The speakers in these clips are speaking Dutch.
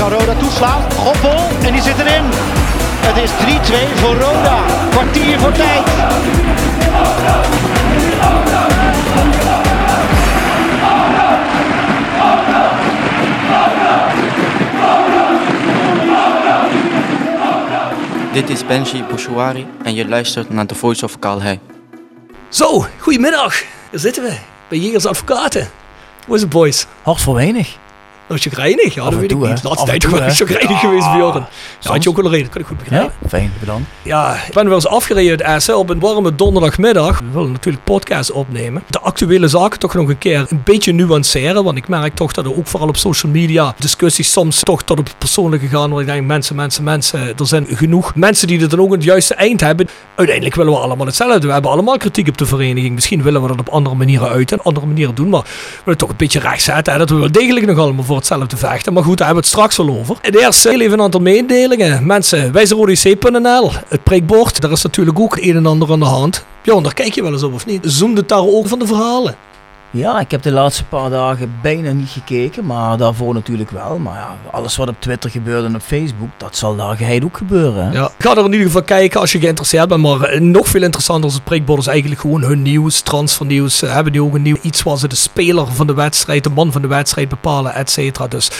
Kan Roda toeslaan. Goppel en die zit erin. Het is 3-2 voor Roda. Kwartier voor tijd. Dit is Benji Bouchouari en je luistert naar The Voice of Calhei. Zo, goedemiddag. Hier zitten we bij Jegers Advocaten. Hoe is het, boys? Hart voor weinig. Nou, chagrijnig? Ja, dat weet ik niet. De laatste tijd gewoon chagrijnig geweest, Bjorn. Ja, had je ook wel reden. Kan ik goed begrijpen. Ja, fijn, bedankt. Ja, ik ben wel eens afgereden uit Essen op een warme donderdagmiddag. We willen natuurlijk podcast opnemen. De actuele zaken toch nog een keer een beetje nuanceren. Want ik merk toch dat er ook vooral op social media discussies soms toch tot op het persoonlijke gaan. Want ik denk, mensen, mensen, mensen. Er zijn genoeg mensen die het dan ook het juiste eind hebben. Uiteindelijk willen we allemaal hetzelfde. We hebben allemaal kritiek op de vereniging. Misschien willen we dat op andere manieren uiten en andere manieren doen. Maar we willen toch een beetje recht zetten. Hè, dat we wel degelijk nog allemaal voor hetzelfde vechten. Maar goed, daar hebben we het straks wel over. En eerst heel even een aantal mededelingen. Mensen, wij zijn ODC.nl. Het prikbord, daar is natuurlijk ook een en ander aan de hand. Bjorn, daar kijk je wel eens op of niet? Zoom de daar ook van de verhalen. Ja, ik heb de laatste paar dagen bijna niet gekeken, maar daarvoor natuurlijk wel. Maar ja, alles wat op Twitter gebeurt en op Facebook, dat zal daar geheid ook gebeuren. Ja. Ga er in ieder geval kijken als je geïnteresseerd bent. Maar eh, nog veel interessanter als het prikbord is eigenlijk gewoon hun nieuws, transfernieuws. Ze hebben nu ook een nieuw iets waar ze de speler van de wedstrijd, de man van de wedstrijd bepalen, et cetera. Dus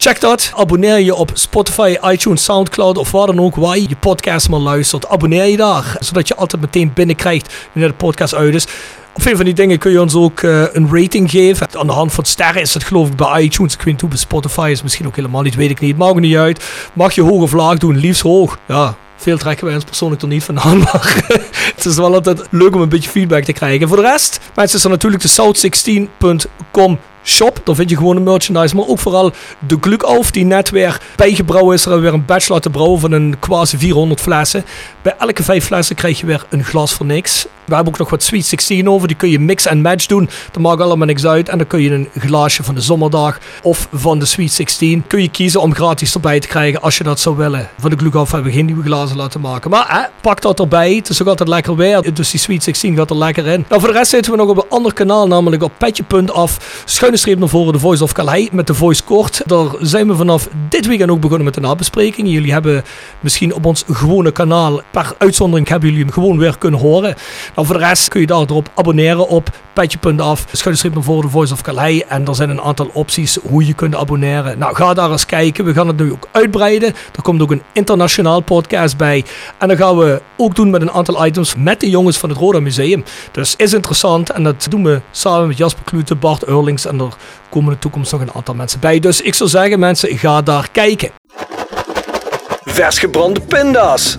check dat. Abonneer je op Spotify, iTunes, Soundcloud of waar dan ook waar je je podcast maar luistert. Abonneer je daar, zodat je altijd meteen binnenkrijgt wanneer de podcast uit is. Op veel van die dingen kun je ons ook eh, een rating geven. Aan de hand van sterren is het geloof ik bij iTunes. Ik weet niet hoe bij Spotify is. Misschien ook helemaal niet, weet ik niet. Maakt niet uit. Mag je hoog of laag doen, liefst hoog. Ja, veel trekken wij ons persoonlijk er niet van aan. Maar het is wel altijd leuk om een beetje feedback te krijgen. En voor de rest, mensen, is er natuurlijk de south16.com shop. Daar vind je gewoon een merchandise. Maar ook vooral de Glukauf die net weer bijgebrouwen is. Er weer een batch laten brouwen van een quasi 400 flessen. Bij elke vijf flessen krijg je weer een glas voor niks. We hebben ook nog wat Sweet 16 over. Die kun je mix en match doen. Dat maakt allemaal niks uit. En dan kun je een glaasje van de zomerdag of van de Sweet 16. Kun je kiezen om gratis erbij te krijgen als je dat zou willen. Van de Glukauf hebben we geen nieuwe glazen laten maken. Maar pak dat erbij. Het is ook altijd lekker weer. Dus die Sweet 16 gaat er lekker in. Nou, voor de rest zitten we nog op een ander kanaal. Namelijk op petje.af. Schuine streep naar voren de Voice of Calais met de Voice Kort. Daar zijn we vanaf dit weekend ook begonnen met de nabesprekingen. Jullie hebben misschien op ons gewone kanaal per uitzondering hebben jullie hem gewoon weer kunnen horen. Nou, voor de rest kun je daar erop abonneren op petje.af. Schuine streep naar voren de Voice of Calais. En er zijn een aantal opties hoe je kunt abonneren. Nou, ga daar eens kijken. We gaan het nu ook uitbreiden. Er komt ook een internationaal podcast bij. En dan gaan we ook doen met een aantal items met de jongens van het Roda Museum. Dus is interessant. En dat doen we samen met Jasper Klute, Bart Eurlings. En er komen in de toekomst nog een aantal mensen bij. Dus ik zou zeggen, mensen, ga daar kijken. Vers gebrande pinda's.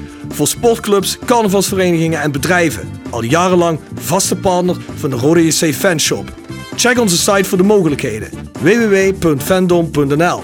Voor sportclubs, carnavalsverenigingen en bedrijven. Al jarenlang vaste partner van de Rode JC Fanshop. Check onze site voor de mogelijkheden. www.fandom.nl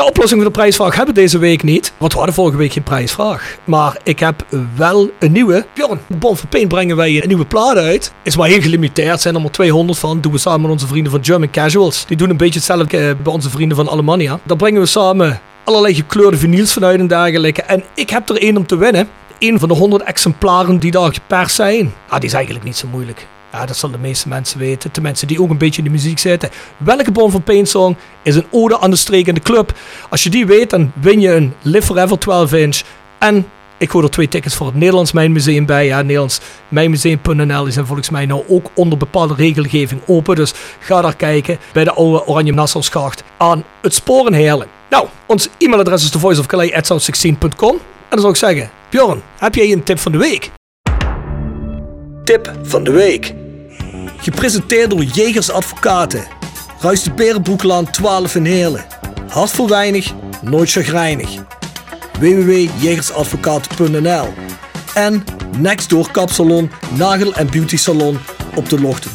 de oplossing voor de prijsvraag hebben we deze week niet. Want we hadden vorige week geen prijsvraag. Maar ik heb wel een nieuwe. Bjorn, Bon van Pain brengen wij een nieuwe plaat uit. Is maar heel gelimiteerd. Zijn er maar 200 van. Doen we samen met onze vrienden van German Casuals. Die doen een beetje hetzelfde eh, bij onze vrienden van Alemannia. Daar brengen we samen allerlei gekleurde vinyls vanuit en dergelijke. En ik heb er één om te winnen. Een van de 100 exemplaren die daar geperst zijn. Ah, die is eigenlijk niet zo moeilijk. Ja, dat zullen de meeste mensen weten. De mensen die ook een beetje in de muziek zitten. Welke Bon van Pain song is een ode aan de streek in de club? Als je die weet, dan win je een Live Forever 12 inch. En ik hoor er twee tickets voor het Nederlands Mijnmuseum bij. Ja, Nederlands Mijnmuseum.nl is volgens mij nou ook onder bepaalde regelgeving open. Dus ga daar kijken bij de oude Oranje Nassauskaart aan het Sporenheerlen. Nou, ons e-mailadres is thevoiceofcalais.south16.com. En dan zou ik zeggen, Bjorn, heb jij een tip van de week? Tip van de week. Gepresenteerd door Jegers Advocaten. Ruist de Berenbroeklaan 12 in Heerlen. Hart voor weinig, nooit chagrijnig. www.jegersadvocaten.nl En Nextdoor Kapsalon, Nagel en Beauty Salon op de locht 44A8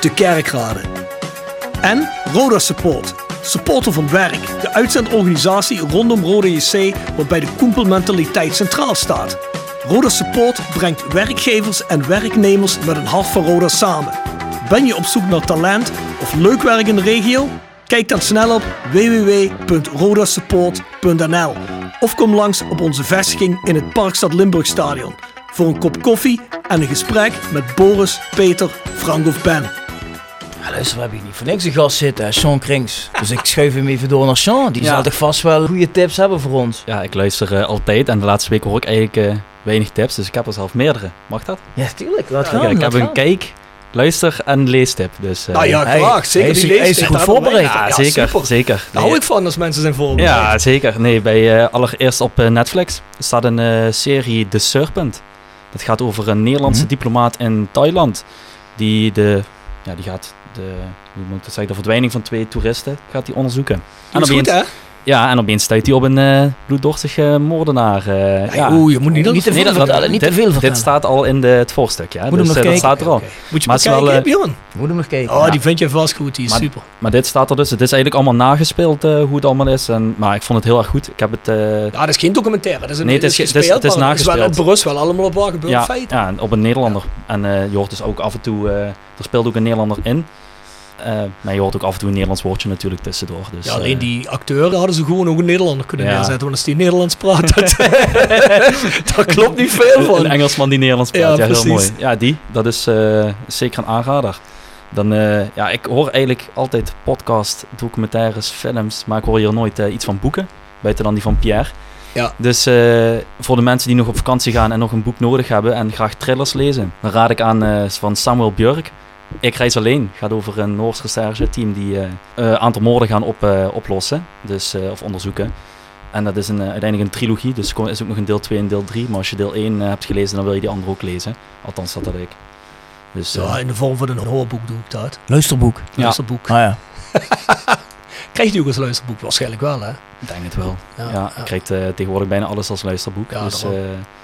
te Kerkrade. En Roda Support. Supporter van werk. De uitzendorganisatie rondom Roda JC waarbij de koempelmentaliteit centraal staat. Roda Support brengt werkgevers en werknemers met een hart voor Roda samen. Ben je op zoek naar talent of leuk werk in de regio? Kijk dan snel op www.rodasupport.nl of kom langs op onze vestiging in het Parkstad Limburgstadion voor een kop koffie en een gesprek met Boris, Peter, Frank of Ben. Ja, luister, we hebben hier niet voor niks een gast zitten, Sean Krings. Dus ik schuif hem even door naar Sean. Die Ja. zal toch vast wel goede tips hebben voor ons. Ja, ik luister eh, altijd en de laatste week hoor ik eigenlijk eh, weinig tips, dus ik heb er zelf meerdere. Mag dat? Ja, tuurlijk. Laat Ja, gaan. ik heb een kijk, luister en leestip. Dus, eh, Nou ja, hij- graag. Zeker die hij is goed voorbereid. ja, zeker, super. zeker. Daar Nee, hou ik van als mensen zijn voorbereid. Ja, zeker. Nee, bij eh, allereerst op eh, Netflix staat een eh, serie The Serpent. Dat gaat over een Nederlandse Mhm. diplomaat in Thailand. Die, de, ja, die gaat de, hoe moet ik dat zeggen, de verdwijning van twee toeristen gaat die onderzoeken. Dat is goed, hè? Ja, en opeens stuit hij op een eh bloeddorstige moordenaar. eh, ja. Oeh, je moet niet Niet te Nee, veel dat- vertellen, niet dit, te veel vertellen. Dit staat al in de, het voorstukje. Hè? Moet hem dus nog eh, dat kijken. staat er al. Moet je Maar maar het is wel, kijken, eh, Bjorn. Moet hem nog kijken. Oh, Ja. die vind je vast goed. Die is Maar- super. Maar dit staat er dus. Het is eigenlijk allemaal nagespeeld eh, hoe het allemaal is. En, maar ik vond het heel erg goed. Ik heb het... eh, Ja, dat is geen documentaire. Dat is een, Nee, het is ge- het is- gespeeld, het is maar Het is wel nagespeeld. het berust wel allemaal op waar gebeurde ja, feiten. ja, op een Nederlander. En eh, je hoort dus ook af en toe... eh, er speelt ook een Nederlander in. Eh, maar je hoort ook af en toe een Nederlands woordje natuurlijk tussendoor. Dus, Ja, alleen eh, die acteur hadden ze gewoon ook een Nederlander kunnen Ja. neerzetten. Want als die Nederlands praat, dat, daar klopt niet veel van. een Engelsman die Nederlands praat. Ja, Ja, heel mooi. Ja, die. Dat is eh, zeker een aanrader. Dan, ja, ik hoor eigenlijk altijd podcast, documentaires, films. Maar ik hoor hier nooit iets van boeken. Buiten dan die van Pierre. Ja. Dus voor de mensen die nog op vakantie gaan en nog een boek nodig hebben en graag thrillers lezen, dan raad ik aan van Samuel Björk. Ik reis alleen. Gaat over een Noors recherche-team die een eh, aantal moorden gaan op, eh, oplossen. Dus, eh, of onderzoeken. En dat is een, eh, uiteindelijk een trilogie. Dus er is ook nog een deel 2 en deel 3. Maar als je deel 1 eh, hebt gelezen, dan wil je die andere ook lezen. Althans, dat had ik. Dus Ja, in de vorm van een hoorboek doe ik dat. Luisterboek. Ja. Luisterboek. Ah ja. Krijgt u ook als luisterboek? Waarschijnlijk wel, hè? ik denk het wel. Ja, Ja, ja. je krijgt tegenwoordig bijna alles als luisterboek. Ja, dus, eh,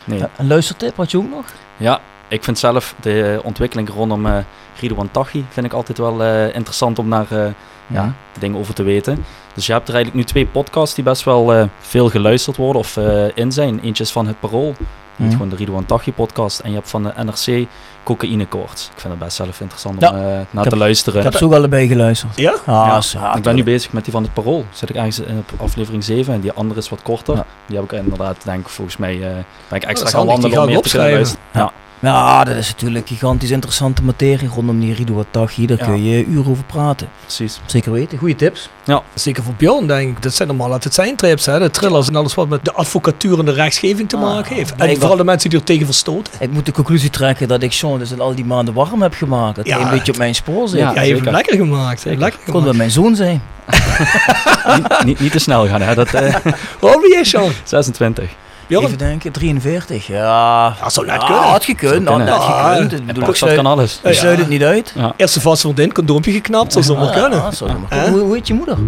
nee. Ja, Een luistertip had je ook nog? Ja, ik vind zelf de ontwikkeling rondom eh Ridwan Taghi vind ik altijd wel eh, interessant om daar eh, ja, dingen over te weten. Dus je hebt er eigenlijk nu twee podcasts die best wel eh, veel geluisterd worden of eh, in zijn. Eentje is van Het Parool, Mhm. gewoon de Ridwan Taghi podcast. En je hebt van de NRC Cocaïne Koorts. Ik vind het best zelf interessant Ja. om eh, naar heb- te luisteren. Ik heb ze ook allebei geluisterd. Ja? Ah, Ja, ja, ik ben nu bezig met die van het Parool. Zit ik ergens in op aflevering 7 en die andere is wat korter. Ja. Die heb ik inderdaad, denk ik, volgens mij eh, ben ik dat extra gaan wandelen om meer te luisteren. Ja. Ja, dat is natuurlijk gigantisch interessante materie rondom die Rido Taghi. Daar Ja. kun je uren over praten. precies. Zeker weten. Goede tips. Zeker voor Bjorn, denk ik. Dat zijn allemaal altijd zijn trips, hè? De thrillers en alles wat met de advocatuur en de rechtsgeving te Ah, maken heeft. En blijkbaar. vooral de mensen die er tegen verstoten. Ik moet de conclusie trekken dat ik Sean dus in al die maanden warm heb gemaakt. Dat Ja. hij een beetje op mijn spoor zit. Ja, Ja, je hebt hem lekker gemaakt. Lekker Kon bij gemaakt. mijn zoon zijn. niet, niet, niet te snel gaan, hè. Dat, eh, Hoe oud ben jij, Sean? 26. Bjorn? Even denken, 43. Ja, Ja, zou net Ja, kunnen. had gekund. Had net Ah, gekund. Ik En bedoel, ik sluit, kan alles. sluit het niet uit. Eerste vast vriendin, condoompje geknapt, zou zomaar Ja, kunnen. ja. Hoe, hoe heet je moeder?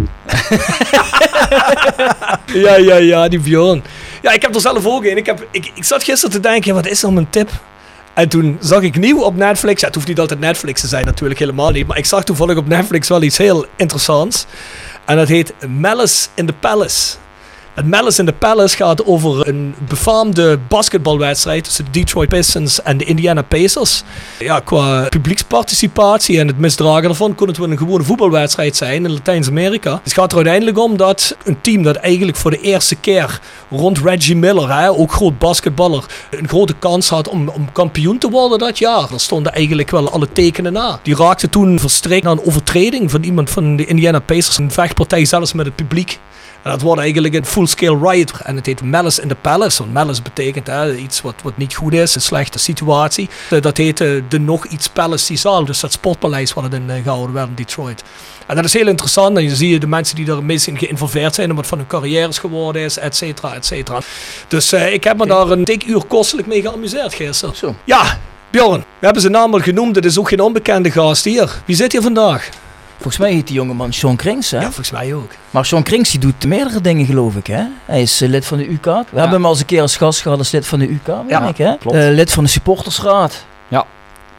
Ja, ja, ja, die Bjorn. Ja, ik heb er zelf ook in. Ik, heb, ik, ik zat gisteren te denken, ja, wat is dan mijn tip? En toen zag ik nieuw op Netflix, ja, het hoeft niet altijd Netflix te zijn natuurlijk, helemaal niet. Maar ik zag toevallig op Netflix wel iets heel interessants. En dat heet Malice in the Palace. Het Malice in the Palace gaat over een befaamde basketbalwedstrijd tussen de Detroit Pistons en de Indiana Pacers. Ja, qua publieksparticipatie en het misdragen ervan kon het wel een gewone voetbalwedstrijd zijn in Latijns-Amerika. Het gaat er uiteindelijk om dat een team dat eigenlijk voor de eerste keer rond Reggie Miller, hè, ook groot basketballer, een grote kans had om, om kampioen te worden dat jaar. Er stonden eigenlijk wel alle tekenen na. Die raakte toen verstrikt naar een overtreding van iemand van de Indiana Pacers, een vechtpartij zelfs met het publiek. En dat wordt eigenlijk een full-scale riot. En het heet Malice in the Palace. Want malice betekent hè, iets wat, wat niet goed is, een slechte situatie. Eh, Dat heet eh, de nog iets Palace die zaal. Dus dat sportpaleis wat het in eh, gehouden werd in Detroit. En dat is heel interessant. En je ziet de mensen die er meest in geïnvolveerd zijn. En wat van hun carrières geworden is, et cetera, et cetera. Dus ik heb me daar een dik uur kostelijk mee geamuseerd gisteren. Zo. Ja, Bjorn. We hebben zijn naam al genoemd. Dit is ook geen onbekende gast hier. Wie zit hier vandaag? Volgens mij heet die jongeman Sean Krings, hè? Ja, volgens mij ook. Maar Sean Krings die doet meerdere dingen, geloof ik, hè? Hij is eh, lid van de UK. We hebben hem al eens een keer als gast gehad als lid van de UK, weet Ja, ik, hè? klopt. Eh, lid van de supportersraad. Ja. Wat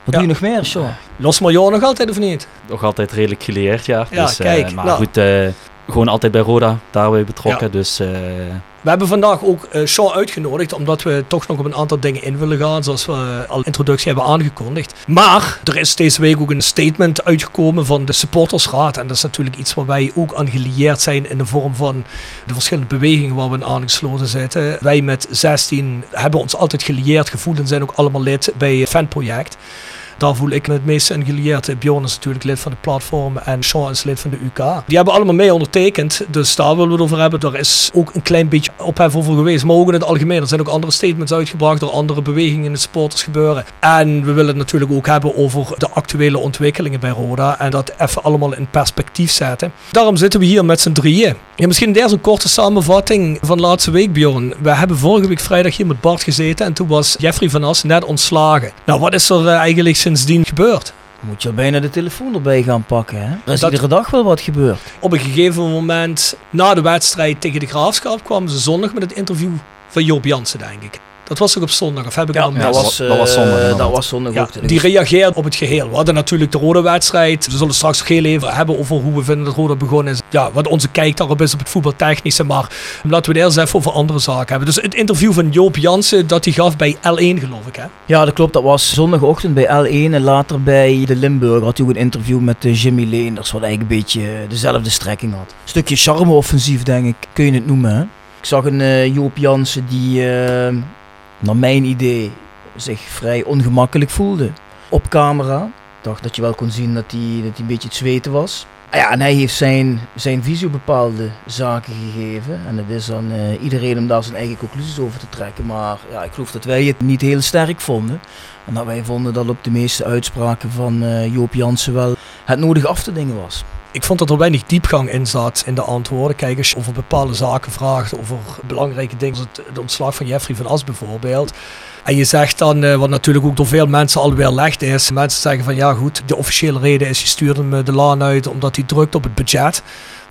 Ja. doe je nog meer, Sean? Los Major nog altijd of niet? Nog altijd redelijk geleerd, ja. Ja, dus, eh, kijk, maar nou. goed, eh, gewoon altijd bij Roda daarbij betrokken. Ja. Dus eh, We hebben vandaag ook eh Sean uitgenodigd, omdat we toch nog op een aantal dingen in willen gaan, zoals we al in introductie hebben aangekondigd. Maar er is deze week ook een statement uitgekomen van de supportersraad. En dat is natuurlijk iets waar wij ook aan gelieerd zijn in de vorm van de verschillende bewegingen waar we aangesloten zitten. Wij met 16 hebben ons altijd gelieerd gevoeld en zijn ook allemaal lid bij Fanproject. Daar voel ik me het meest in gelieerd. Bjorn is natuurlijk lid van de platform en Sean is lid van de UK. Die hebben allemaal mee ondertekend, dus daar willen we het over hebben. Er is ook een klein beetje ophef over geweest, maar ook in het algemeen. Er zijn ook andere statements uitgebracht door andere bewegingen in supporters gebeuren. En we willen het natuurlijk ook hebben over de actuele ontwikkelingen bij Roda en dat even allemaal in perspectief zetten. Daarom zitten we hier met z'n drieën. Ja, misschien eerst een korte samenvatting van laatste week, Bjorn. We hebben vorige week vrijdag hier met Bart gezeten en toen was Jeffrey van As net ontslagen. Nou, wat is er eh, eigenlijk sindsdien gebeurd? Moet je al bijna de telefoon erbij gaan pakken, hè? Er is Dat- iedere dag wel wat gebeurd. Op een gegeven moment, na de wedstrijd tegen de Graafschap, kwamen ze zondag met het interview van Joop Jansen, denk ik. Dat was ook op zondag, of heb ik al Ja, dat, was, dat was eh, zondag inderdaad. dat was zondag Ja, ook. de die reageert op het geheel. We hadden natuurlijk de rode wedstrijd. We zullen straks nog heel even hebben over hoe we vinden dat rode begonnen is. Ja, wat onze kijk daarop is op het voetbaltechnische. Maar laten we het eerst even over andere zaken hebben. Dus het interview van Joop Jansen dat hij gaf bij L1 geloof ik hè? Ja, dat klopt. Dat was zondagochtend bij L1 en later bij de Limburg had hij ook een interview met eh, Jimmy Leenders, wat eigenlijk een beetje eh, dezelfde strekking had. Een stukje charme-offensief, denk ik, kun je het noemen. Hè? Ik zag een eh, Joop Jansen die, eh, naar mijn idee, zich vrij ongemakkelijk voelde op camera. Dacht dat je wel kon zien dat hij, dat een beetje het zweten was. Ah Ja, en hij heeft zijn, zijn visie bepaalde zaken gegeven. En het is aan eh, iedereen om daar zijn eigen conclusies over te trekken. Maar ja, ik geloof dat wij het niet heel sterk vonden. En dat wij vonden dat op de meeste uitspraken van eh, Joop Jansen wel het nodig af te dingen was. Ik vond dat er weinig diepgang in zat in de antwoorden. Kijk, als je over bepaalde zaken vraagt, over belangrijke dingen, zoals het, ontslag van Jeffrey van As bijvoorbeeld. En je zegt dan, eh, wat natuurlijk ook door veel mensen alweer legt is, mensen zeggen van ja goed, de officiële reden is je stuurt hem eh, de laan uit omdat hij drukt op het budget.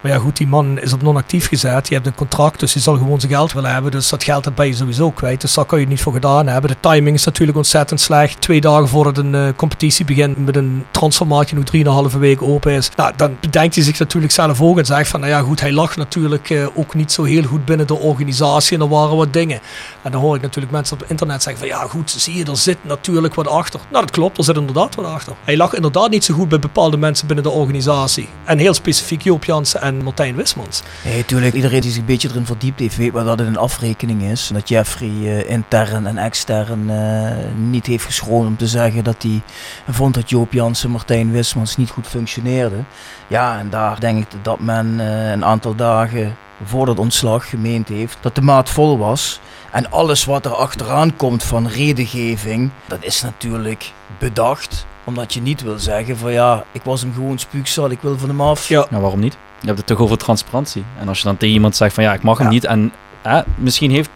Maar ja goed, die man is op non-actief gezet. Je hebt een contract, dus hij zal gewoon zijn geld willen hebben. Dus dat geld dat ben je sowieso kwijt. Dus daar kan je het niet voor gedaan hebben. De timing is natuurlijk ontzettend slecht. Twee dagen voordat een eh, competitie begint met een transformatie nog drieënhalve week open is. Nou, dan bedenkt hij zich natuurlijk zelf ook en zegt van, nou ja goed, hij lag natuurlijk eh, ook niet zo heel goed binnen de organisatie en er waren wat dingen. En dan hoor ik natuurlijk mensen op internet zeggen van, ja goed, zie je, er zit natuurlijk wat achter. Nou, dat klopt, er zit inderdaad wat achter. Hij lag inderdaad niet zo goed bij bepaalde mensen binnen de organisatie. En heel specifiek Joop Jansen en Martijn Wismans. Nee, natuurlijk. Iedereen die zich een beetje erin verdiept heeft, weet wel dat het een afrekening is. Dat Jeffrey eh, intern en extern eh, niet heeft geschroomd om te zeggen dat hij vond dat Joop Jansen en Martijn Wismans niet goed functioneerden. Ja, en daar denk ik dat men eh, een aantal dagen voor dat ontslag gemeend heeft dat de maat vol was. En alles wat er achteraan komt van redengeving, dat is natuurlijk bedacht. Omdat je niet wil zeggen van ja, ik was hem gewoon spuugzal, ik wil van hem af. Ja. nou, waarom niet? Je hebt het toch over transparantie. En als je dan tegen iemand zegt van ja, ik mag hem Ja. niet. En hè, misschien heeft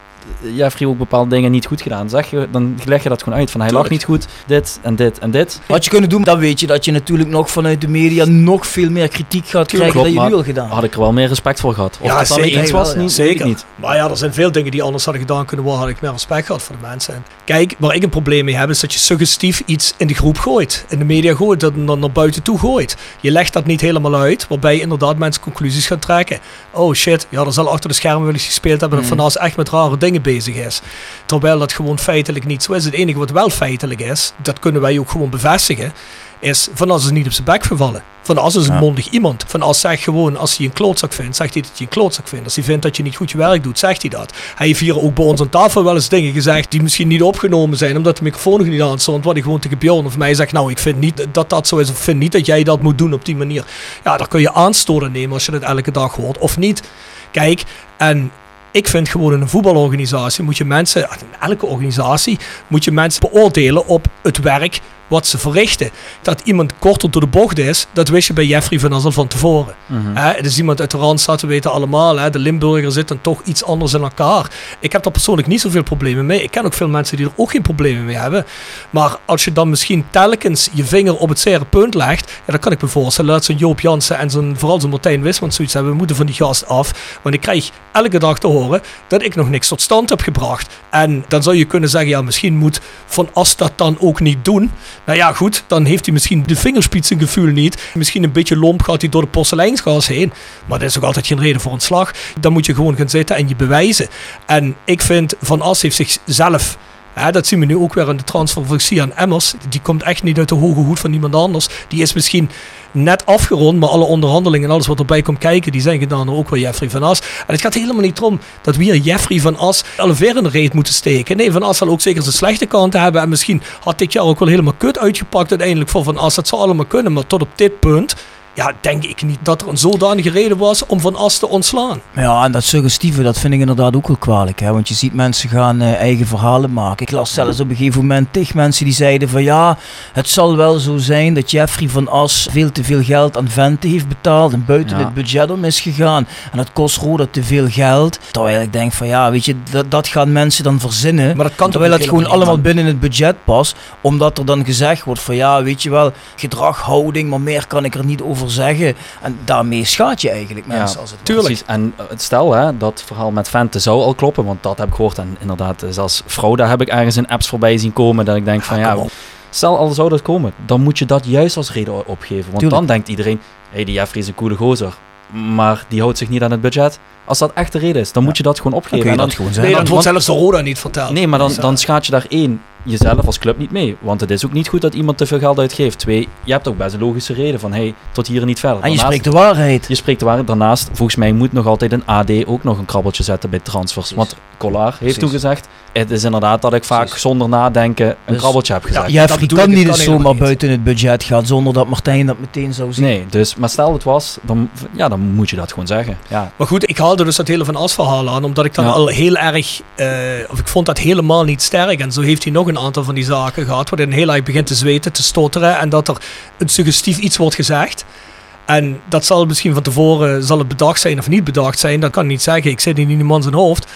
Jeffrey ook bepaalde dingen niet goed gedaan. Zeg je, dan leg je dat gewoon uit. Van hij lag niet goed, dit en dit en dit. Wat je kunnen doen, dan weet je dat je natuurlijk nog vanuit de media nog veel meer kritiek gaat krijgen klopt, dan je nu al gedaan. Had ik er wel meer respect voor gehad. Of Ja, het dan zeker. eens was, Wel, ja. niet, Zeker. niet. Maar ja, er zijn veel dingen die anders hadden gedaan kunnen worden. Had ik meer respect gehad voor de mensen. En kijk, waar ik een probleem mee heb, is dat je suggestief iets in de groep gooit. In de media gooit, dat dan naar buiten toe gooit. Je legt dat niet helemaal uit, waarbij inderdaad mensen conclusies gaan trekken. Oh shit, ja, er zal achter de schermen wel eens gespeeld hebben dat Mm. Van As echt met rare dingen bezig is. Terwijl dat gewoon feitelijk niet zo is. Het enige wat wel feitelijk is, dat kunnen wij ook gewoon bevestigen, is Van As is niet op zijn bek gevallen. Van As is een Ja. mondig iemand. Van As zegt gewoon, als hij een klootzak vindt, zegt hij dat hij een klootzak vindt. Als hij vindt dat je niet goed je werk doet, zegt hij dat. Hij heeft hier ook bij ons aan tafel wel eens dingen gezegd die misschien niet opgenomen zijn, omdat de microfoon nog niet aan stond. Wat hij gewoon tegen Bjorn of mij zegt, nou ik vind niet dat dat zo is, of ik vind niet dat jij dat moet doen op die manier. Ja, daar kun je aanstoren nemen als je dat elke dag hoort, of niet. Kijk, en ik vind gewoon in een voetbalorganisatie moet je mensen, in elke organisatie, moet je mensen beoordelen op het werk wat ze verrichten. Dat iemand korter door de bocht is, dat wist je bij Jeffrey van As al van tevoren. Hè, het is iemand uit de Randstad, we weten allemaal, hè, de Limburger zit dan toch iets anders in elkaar. Ik heb daar persoonlijk niet zoveel problemen mee. Ik ken ook veel mensen die er ook geen problemen mee hebben. Maar als je dan misschien telkens je vinger op het zere punt legt, ja, dan kan ik me voorstellen dat zo'n Joop Jansen en zo'n, vooral zo'n Martijn Wisman zoiets hebben, we moeten van die gast af. Want ik krijg elke dag te horen dat ik nog niks tot stand heb gebracht. En dan zou je kunnen zeggen, ja, misschien moet Van As dat dan ook niet doen. Nou ja, goed, dan heeft hij misschien de vingerspitsengevoel niet. Misschien een beetje lomp gaat hij door de porseleinsgas heen. Maar dat is ook altijd geen reden voor ontslag. Dan moet je gewoon gaan zitten en je bewijzen. En ik vind, Van As heeft zichzelf... Hè, dat zien we nu ook weer in de transfer van Sian Emmers. Die komt echt niet uit de hoge hoed van iemand anders. Die is misschien net afgerond, maar alle onderhandelingen en alles wat erbij komt kijken, die zijn gedaan door ook wel Jeffrey van As. En het gaat helemaal niet om dat we hier Jeffrey van As alle in de moeten steken. Nee, Van As zal ook zeker zijn slechte kanten hebben. En misschien had dit jaar ook wel helemaal kut uitgepakt uiteindelijk voor Van As. Dat zou allemaal kunnen, maar tot op dit punt... Ja, denk ik niet dat er een zodanige reden was om Van As te ontslaan. Ja, en dat suggestieve, dat vind ik inderdaad ook wel kwalijk. Hè? Want je ziet mensen gaan eh, eigen verhalen maken. Ik las zelfs op een gegeven moment tig mensen die zeiden van ja, het zal wel zo zijn dat Jeffrey van As veel te veel geld aan Vente heeft betaald en buiten Ja. het budget om is gegaan. En dat kost Roda te veel geld. Terwijl ik denk van ja, weet je, dat, dat gaan mensen dan verzinnen. Maar dat kan toch Terwijl het gewoon allemaal binnen het budget past. Omdat er dan gezegd wordt van ja, weet je wel, gedrag, houding, maar meer kan ik er niet over zeggen. En daarmee schaadt je eigenlijk Ja, mensen als het tuurlijk. Precies. En eh, het stel hè, dat verhaal met Vente zou al kloppen, want dat heb ik gehoord. En inderdaad, eh, zelfs Frauda heb ik ergens in apps voorbij zien komen. Dat ik denk van ja, stel al zou dat komen, dan moet je dat juist als reden opgeven. Want Tuurlijk. dan denkt iedereen, hé hey, die Jeffrey is een coole gozer. Maar die houdt zich niet aan het budget. Als dat echt de reden is, dan moet je dat gewoon Dan opgeven. kun je En dat dan, gewoon Nee, dat wordt zelfs de Roda niet verteld. nee, maar dan, dan schaadt je daar één, jezelf als club niet mee. Want het is ook niet goed dat iemand te veel geld uitgeeft. Twee, je hebt ook best een logische reden van, hey, tot hier en niet verder. En je spreekt de waarheid. je spreekt de waarheid. Daarnaast, volgens mij moet nog altijd een AD ook nog een krabbeltje zetten bij transfers. Precies. Want Collard heeft Precies. toen gezegd, het is inderdaad dat ik vaak Precies. zonder nadenken een Dus- krabbeltje heb gezegd. dat Jeffrey kan ik, niet eens zomaar niet. buiten het budget gaan zonder dat Martijn dat meteen zou zien. Nee, dus, maar stel het was, dan, ja, dan moet je dat gewoon zeggen. Ja, Maar goed, ik haalde dus dat hele Van As verhaal aan, omdat ik dan Ja. al heel erg, eh, of ik vond dat helemaal niet sterk. En zo heeft hij nog een aantal van die zaken gehad, waarin hij heel erg begint te zweten, te stotteren en dat er een suggestief iets wordt gezegd. En dat zal misschien van tevoren zal het bedacht zijn of niet bedacht zijn, dat kan ik niet zeggen. Ik zit niet in die man zijn hoofd.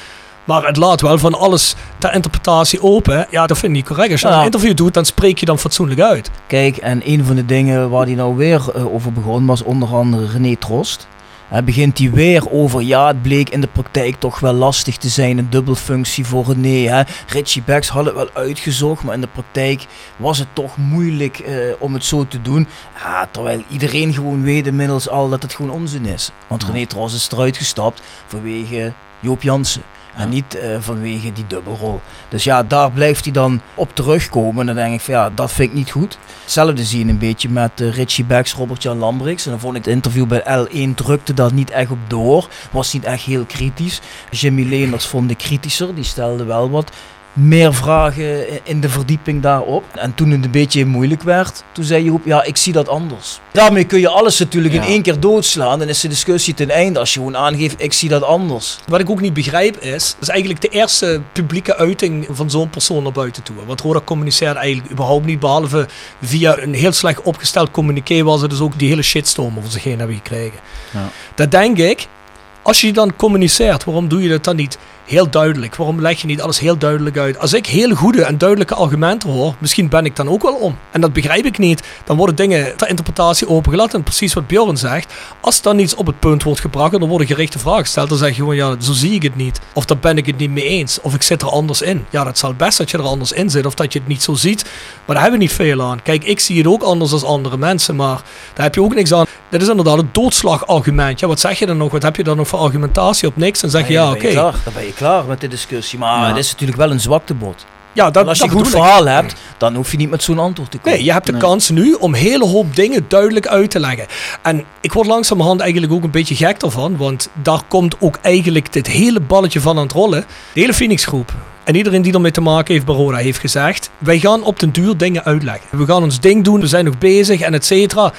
Maar het laat wel van alles ter interpretatie open. Ja, dat vind ik niet correct. Als je Ja. een interview doet, dan spreek je dan fatsoenlijk uit. Kijk, en een van de dingen waar hij nou weer eh, over begon was onder andere René Trost. Hij begint hij weer over, ja, het bleek in de praktijk toch wel lastig te zijn, een dubbelfunctie voor René. Hè. Richie Becks had het wel uitgezocht, maar in de praktijk was het toch moeilijk eh, om het zo te doen. Ja, terwijl iedereen gewoon weet inmiddels al dat het gewoon onzin is. Want. René Trost is eruit gestapt vanwege Joop Jansen. Ja. En niet eh, vanwege die dubbelrol. Dus ja, daar blijft hij dan op terugkomen. En dan denk ik van ja, dat vind ik niet goed. Hetzelfde zie je een beetje met eh, Richie Becks, Robert-Jan Lambrix. En dan vond ik het interview bij L1 drukte daar niet echt op door. Was niet echt heel kritisch. Jimmy Leenders vond ik kritischer. Die stelde wel wat meer vragen in de verdieping daarop. En toen het een beetje moeilijk werd, toen zei Joop, ja, ik zie dat anders. Daarmee kun je alles natuurlijk in één keer doodslaan. Dan is de discussie ten einde als je gewoon aangeeft, ik zie dat anders. Wat ik ook niet begrijp is, dat is eigenlijk de eerste publieke uiting van zo'n persoon naar buiten toe. Want Roda communiceert eigenlijk überhaupt niet, behalve via een heel slecht opgesteld communiqué, waar ze dus ook die hele shitstorm over zich heen hebben gekregen. Ja. Dat denk ik, als je dan communiceert, waarom doe je dat dan niet heel duidelijk. Waarom leg je niet alles heel duidelijk uit? Als ik hele goede en duidelijke argumenten hoor, misschien ben ik dan ook wel om. En dat begrijp ik niet. Dan worden dingen ter interpretatie opengelaten. En precies wat Bjorn zegt, als dan iets op het punt wordt gebracht en er worden gerichte vragen gesteld, dan zeg je gewoon, ja, zo zie ik het niet. Of daar ben ik het niet mee eens. Of ik zit er anders in. Ja, dat zal best dat je er anders in zit, of dat je het niet zo ziet. Maar daar hebben we niet veel aan. Kijk, ik zie het ook anders dan andere mensen, maar daar heb je ook niks aan. Dit is inderdaad een doodslagargument. Ja, wat zeg je dan nog? Wat heb je dan nog voor argumentatie op niks? En zeg je, ja, oké. Dan ben je klaar met de discussie. Maar Ja. het is natuurlijk wel een zwaktebod. Ja, dat, En als je dat een goed ik. verhaal hebt, dan hoef je niet met zo'n antwoord te komen. Nee, je hebt de Nee. kans nu om hele hoop dingen duidelijk uit te leggen. En ik word langzamerhand eigenlijk ook een beetje gek ervan. Want daar komt ook eigenlijk dit hele balletje van aan het rollen. De hele Phoenix groep. En iedereen die ermee te maken heeft, Baroda heeft gezegd... Wij gaan op den duur dingen uitleggen. We gaan ons ding doen, we zijn nog bezig en et cetera.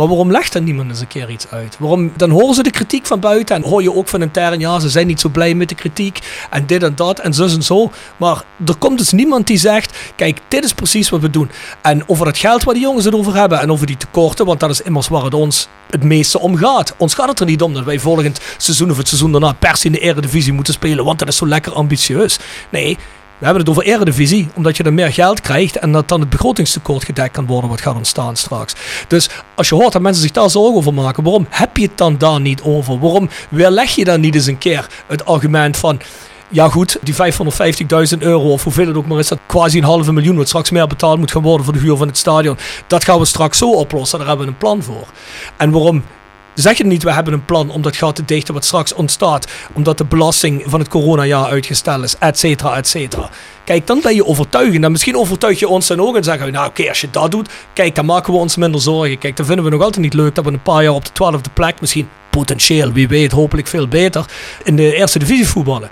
Maar waarom legt dan niemand eens een keer iets uit? Waarom, dan horen ze de kritiek van buiten en hoor je ook van intern, ja, ze zijn niet zo blij met de kritiek en dit en dat en zus en zo. Maar er komt dus niemand die zegt, kijk, dit is precies wat we doen. En over het geld waar die jongens het over hebben en over die tekorten, want dat is immers waar het ons het meeste om gaat. Ons gaat het er niet om dat wij volgend seizoen of het seizoen daarna per se in de eredivisie moeten spelen, want dat is zo lekker ambitieus. Nee, we hebben het over eredivisie, omdat je dan meer geld krijgt en dat dan het begrotingstekort gedekt kan worden wat gaat ontstaan straks. Dus als je hoort dat mensen zich daar zorgen over maken, waarom heb je het dan daar niet over? Waarom weerleg je dan niet eens een keer het argument van... Ja goed, die 550.000 euro of hoeveel het ook maar is, dat quasi een halve miljoen wat straks meer betaald moet gaan worden voor de huur van het stadion. Dat gaan we straks zo oplossen, daar hebben we een plan voor. En waarom zeg je niet, we hebben een plan om dat gat te dichten wat straks ontstaat, omdat de belasting van het coronajaar uitgesteld is, et cetera, et cetera. Kijk, dan ben je overtuigend. En misschien overtuig je ons dan ook en zeggen we, nou oké, als je dat doet, kijk, dan maken we ons minder zorgen. Kijk, dan vinden we nog altijd niet leuk dat we een paar jaar op de twaalfde plek, misschien potentieel, wie weet, hopelijk veel beter, in de eerste divisie voetballen.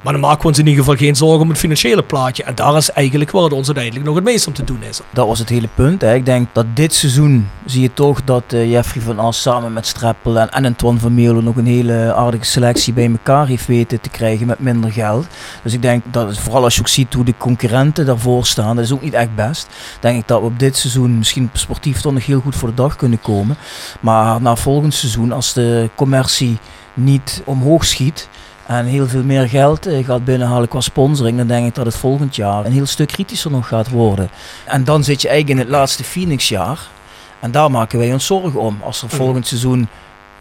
Maar dan maken we ons in ieder geval geen zorgen om het financiële plaatje. En daar is eigenlijk waar het ons uiteindelijk nog het meest om te doen is. Dat was het hele punt. Hè. Ik denk dat dit seizoen zie je toch dat eh, Jeffrey van As samen met Streppel en, en Antoine van Mierlo nog een hele aardige selectie bij elkaar heeft weten te krijgen met minder geld. Dus ik denk dat, vooral als je ook ziet hoe de concurrenten daarvoor staan, dat is ook niet echt best. Denk ik dat we op dit seizoen misschien sportief toch nog heel goed voor de dag kunnen komen. Maar na volgend seizoen, als de commercie niet omhoog schiet, en heel veel meer geld eh, gaat binnenhalen qua sponsoring, dan denk ik dat het volgend jaar een heel stuk kritischer nog gaat worden. En dan zit je eigenlijk in het laatste Phoenix-jaar. En daar maken wij ons zorgen om. Als er volgend seizoen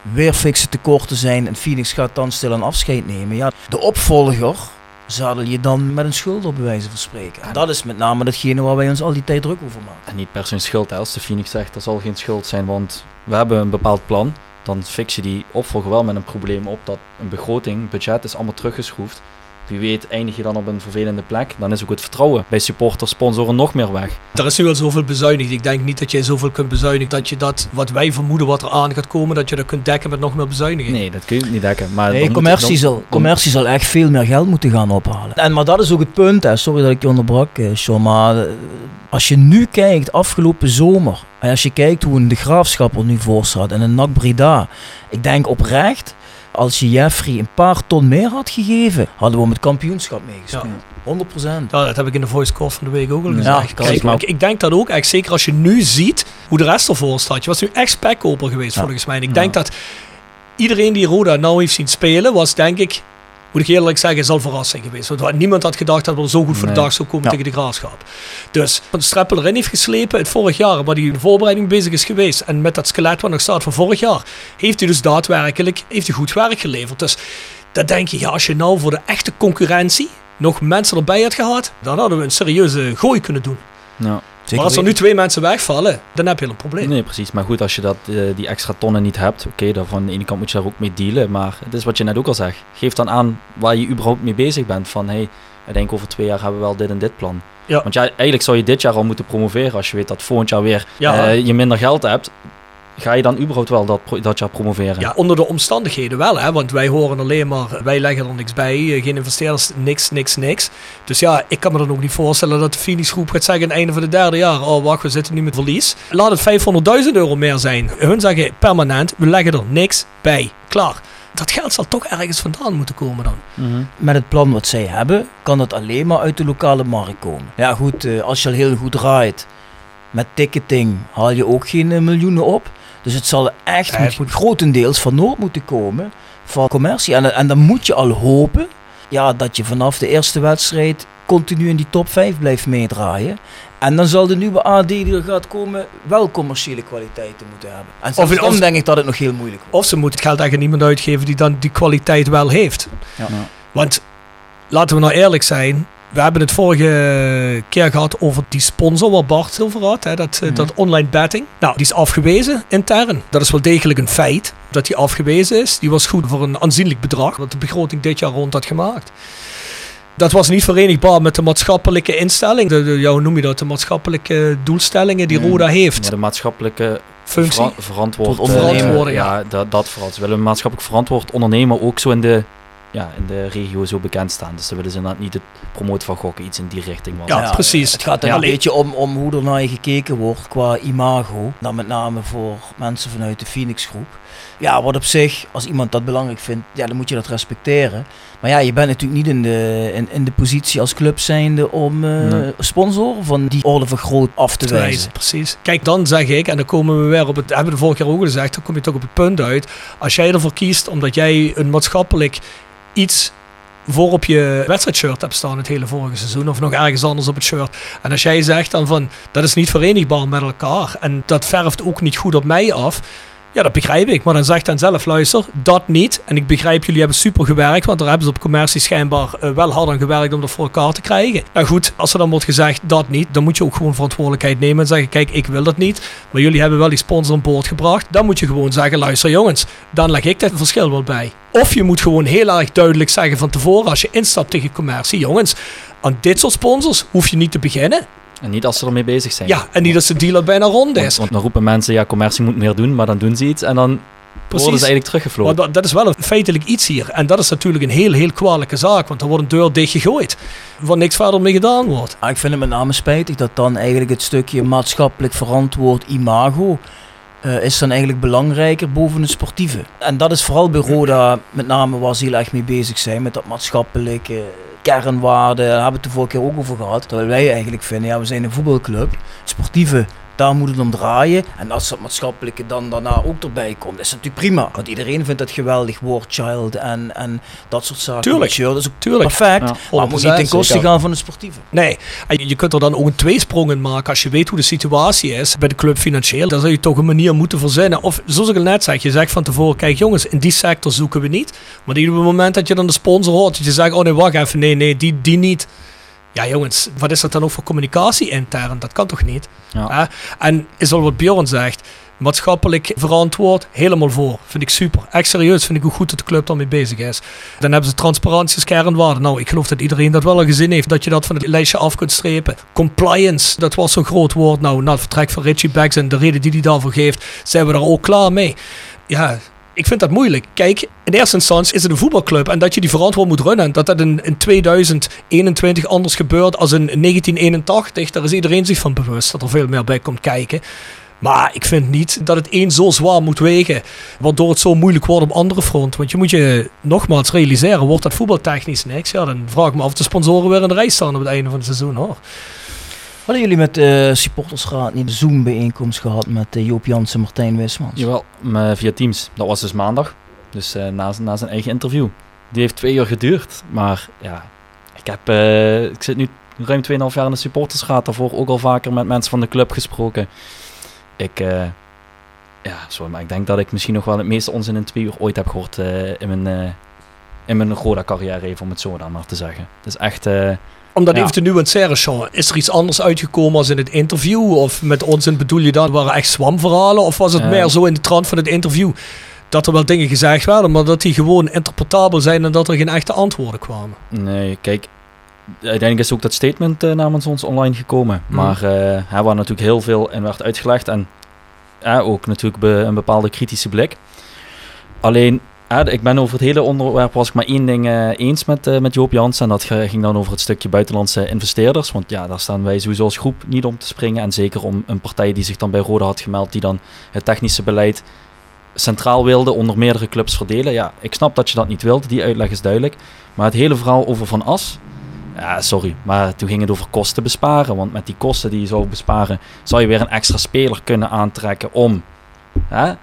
weer fikse tekorten zijn en Phoenix gaat dan stil een afscheid nemen. Ja, de opvolger zadel je dan met een schuld op bij wijze van spreken. En dat is met name datgene waar wij ons al die tijd druk over maken. En niet per se een schuld. Als de Phoenix zegt, dat zal geen schuld zijn, want we hebben een bepaald plan. Dan fix je die opvolger wel met een probleem op dat een begroting, budget is allemaal teruggeschroefd. Wie weet eindig je dan op een vervelende plek. Dan is ook het vertrouwen bij supporters, sponsoren nog meer weg. Er is nu al zoveel bezuinigd. Ik denk niet dat je zoveel kunt bezuinigen. Dat je dat, wat wij vermoeden wat er aan gaat komen, dat je dat kunt dekken met nog meer bezuiniging. Nee, dat kun je niet dekken. Maar Nee, commercie, dan- zal, commercie zal echt veel meer geld moeten gaan ophalen. En, maar dat is ook het punt, hè. sorry dat ik je onderbrak, eh, Sean, maar eh, als je nu kijkt, afgelopen zomer, en als je kijkt hoe een de graafschap er nu voor staat en een NAC Breda, ik denk oprecht, als je Jeffrey een paar ton meer had gegeven, hadden we om het kampioenschap meegespeeld. 100%. Ja, dat heb ik in de voice call van de week ook al Ja, gezegd. Kijk, ik, maar- ik, denk dat ook, echt, zeker als je nu ziet hoe de rest ervoor staat. Je was nu echt spekkoper geweest Ja. volgens mij. En ik denk dat iedereen die Roda nou heeft zien spelen, was denk ik, moet ik eerlijk zeggen, is al verrassing geweest. Want niemand had gedacht dat we zo goed voor de Nee. dag zou komen Ja. tegen de graafschap. Dus wat Streppel erin heeft geslepen het vorig jaar, waar hij in de voorbereiding bezig is geweest. En met dat skelet wat nog staat van vorig jaar, heeft hij dus daadwerkelijk heeft hij goed werk geleverd. Dus dan denk je, ja, als je nou voor de echte concurrentie nog mensen erbij had gehad, dan hadden we een serieuze gooi kunnen doen. Ja. Maar als er nu twee mensen wegvallen, dan heb je een probleem. Nee, precies. Maar goed, als je dat, eh, die extra tonnen niet hebt, oké, dan van de ene kant moet je daar ook mee dealen. Maar het is wat je net ook al zegt. Geef dan aan waar je überhaupt mee bezig bent. Van, hé, hey, ik denk over twee jaar hebben we wel dit en dit plan. Ja. Want ja, eigenlijk zou je dit jaar al moeten promoveren. Als je weet dat volgend jaar weer Ja. eh, je minder geld hebt. Ga je dan überhaupt wel dat, dat jaar promoveren? Ja, onder de omstandigheden wel, hè? want wij horen alleen maar, wij leggen er niks bij, eh, geen investeerders, niks, niks, niks. Dus ja, ik kan me dan ook niet voorstellen dat de Phoenix groep gaat zeggen aan het einde van het derde jaar, oh wacht, we zitten nu met verlies. Laat het 500.000 euro meer zijn. Hun zeggen permanent, we leggen er niks bij. Klaar. Dat geld zal toch ergens vandaan moeten komen dan. Mhm. Met het plan wat zij hebben, kan dat alleen maar uit de lokale markt komen. Ja goed, eh, als je al heel goed draait met ticketing, haal je ook geen eh, miljoenen op. Dus het zal echt Ja, het moet grotendeels van Noord moeten komen, van commercie. En, en dan moet je al hopen ja, dat je vanaf de eerste wedstrijd continu in die top 5 blijft meedraaien. En dan zal de nieuwe AD die er gaat komen wel commerciële kwaliteiten moeten hebben. En zelfs Of- dan of- denk ik dat het nog heel moeilijk wordt. Of ze moeten het geld aan iemand uitgeven die dan die kwaliteit wel heeft. Ja. Want laten we nou eerlijk zijn. We hebben het vorige keer gehad over die sponsor waar Bart over had. Hè, dat, eh, Mhm. dat online betting. Nou, die is afgewezen intern. Dat is wel degelijk een feit dat die afgewezen is. Die was goed voor een aanzienlijk bedrag. Wat de begroting dit jaar rond had gemaakt. Dat was niet verenigbaar met de maatschappelijke instelling. De, de, ja, hoe noem je dat? De maatschappelijke doelstellingen die Mhm. Roda heeft. Ja, de maatschappelijke Functie. vera- verantwoord, ondernemen. ja, dat, dat vooral. Ze willen maatschappelijk verantwoord ondernemen ook zo in de, ja, in de regio zo bekend staan. Dus ze willen ze inderdaad niet het promoten van gokken, iets in die richting. was. Ja, precies. Het gaat er Ja, een beetje om, om hoe er naar je gekeken wordt qua imago. Dan met name voor mensen vanuit de Phoenix groep. Ja, wat op zich, als iemand dat belangrijk vindt, ja, dan moet je dat respecteren. Maar ja, je bent natuurlijk niet in de, in, in de positie als club zijnde om eh, Nee. sponsor van die orde van groot af te te wijzen. wijzen. Precies. Kijk, dan zeg ik, en dan komen we weer op het, hebben we de vorige keer ook gezegd, dan kom je toch op het punt uit. Als jij ervoor kiest omdat jij een maatschappelijk iets voor op je wedstrijdshirt hebt staan het hele vorige seizoen of nog ergens anders op het shirt. En als jij zegt dan van dat is niet verenigbaar met elkaar en dat verft ook niet goed op mij af. Ja, dat begrijp ik. Maar dan zegt dan zelf, luister, dat niet. En ik begrijp, jullie hebben super gewerkt, want daar hebben ze op commercie schijnbaar eh, wel hard aan gewerkt om dat voor elkaar te krijgen. Nou goed, als er dan wordt gezegd dat niet, dan moet je ook gewoon verantwoordelijkheid nemen en zeggen, kijk, ik wil dat niet. Maar jullie hebben wel die sponsor aan boord gebracht. Dan moet je gewoon zeggen, luister jongens, dan leg ik dat verschil wel bij. Of je moet gewoon heel erg duidelijk zeggen van tevoren, als je instapt tegen commercie, jongens, aan dit soort sponsors hoef je niet te beginnen. En niet als ze ermee bezig zijn. Ja, en niet als de dealer bijna rond Want, is. want dan roepen mensen, ja, commercie moet meer doen, maar dan doen ze iets en dan worden ze eigenlijk teruggefloten. Maar dat, dat is wel een feitelijk iets hier. En dat is natuurlijk een heel, heel kwalijke zaak. Want er wordt een deur dichtgegooid. Waar niks verder mee gedaan wordt. Maar ik vind het met name spijtig dat dan eigenlijk het stukje maatschappelijk verantwoord imago eh, is dan eigenlijk belangrijker boven het sportieve. En dat is vooral bij Roda met name waar ze heel erg mee bezig zijn met dat maatschappelijke kernwaarden. Daar hebben we het de vorige keer ook over gehad. Terwijl wij eigenlijk vinden, ja we zijn een voetbalclub, sportieve. Daar moet het om draaien. En als dat maatschappelijke dan daarna ook erbij komt, is natuurlijk prima. Want iedereen vindt het geweldig, War Child en, en dat soort zaken. Tuurlijk. Dat is ook Tuurlijk. perfect. Ja. Maar het moet niet ten koste gaan van het sportieve. Nee, en je kunt er dan ook een tweesprong in maken als je weet hoe de situatie is bij de club financieel. Dan zou je toch een manier moeten verzinnen. Of zoals ik al net zeg, je zegt van tevoren, kijk jongens, in die sector zoeken we niet. Maar op het moment dat je dan de sponsor hoort, dat je zegt, oh nee, wacht even, nee, nee, die, die niet. Ja jongens, wat is dat dan ook voor communicatie intern? Dat kan toch niet? Ja. En is al wat Bjorn zegt, maatschappelijk verantwoord, helemaal voor. Vind ik super. Echt serieus, vind ik hoe goed dat de club daarmee bezig is. Dan hebben ze transparantie als kernwaarde. Nou, ik geloof dat iedereen dat wel al gezien heeft, dat je dat van het lijstje af kunt strepen. Compliance, dat was zo'n groot woord. Nou, na het vertrek van Richie Baggs en de reden die hij daarvoor geeft, zijn we daar ook klaar mee. Ja, ik vind dat moeilijk. Kijk, in eerste instantie is het een voetbalclub en dat je die verantwoord moet runnen. En dat dat in, in 2021 anders gebeurt als in 1981, daar is iedereen zich van bewust dat er veel meer bij komt kijken. Maar ik vind niet dat het één zo zwaar moet wegen, waardoor het zo moeilijk wordt op andere fronten. Want je moet je nogmaals realiseren, wordt dat voetbaltechnisch niks? Ja, dan vraag ik me af of de sponsoren weer in de rij staan op het einde van het seizoen hoor. Hadden jullie met de supportersraad niet een Zoom-bijeenkomst gehad met eh, Joop Jansen en Martijn Wismans? Jawel, maar via Teams. Dat was dus maandag. Dus eh, na, na zijn eigen interview. Die heeft twee uur geduurd. Maar ja, ik, heb, eh, ik zit nu ruim 2,5 jaar in de supportersraad. Daarvoor ook al vaker met mensen van de club gesproken. Ik, eh, ja, sorry, maar ik denk dat ik misschien nog wel het meeste onzin in twee uur ooit heb gehoord eh, in mijn, eh in mijn Roda-carrière, even om het zo dan maar te zeggen. Het is echt... eh, Omdat Ja. even te nuanceren, Sean, is er iets anders uitgekomen als in het interview? Of met ons bedoel je dat waren echt zwamverhalen? Of was het Eh. meer zo in de trant van het interview dat er wel dingen gezegd werden, maar dat die gewoon interpretabel zijn en dat er geen echte antwoorden kwamen? Nee, kijk. Uiteindelijk is ook dat statement eh, namens ons online gekomen. Hmm. Maar eh er waar natuurlijk heel veel in werd uitgelegd. En ja, ook natuurlijk be- een bepaalde kritische blik. Alleen, ik ben over het hele onderwerp was ik maar één ding eh, eens met, eh, met Joop Jansen. En dat ging dan over het stukje buitenlandse investeerders. Want ja, daar staan wij sowieso als groep niet om te springen. En zeker om een partij die zich dan bij Roda had gemeld, die dan het technische beleid centraal wilde onder meerdere clubs verdelen. Ja, ik snap dat je dat niet wilde, die uitleg is duidelijk. Maar het hele verhaal over Van As, ja, sorry, maar toen ging het over kosten besparen. Want met die kosten die je zou besparen, zou je weer een extra speler kunnen aantrekken om hè,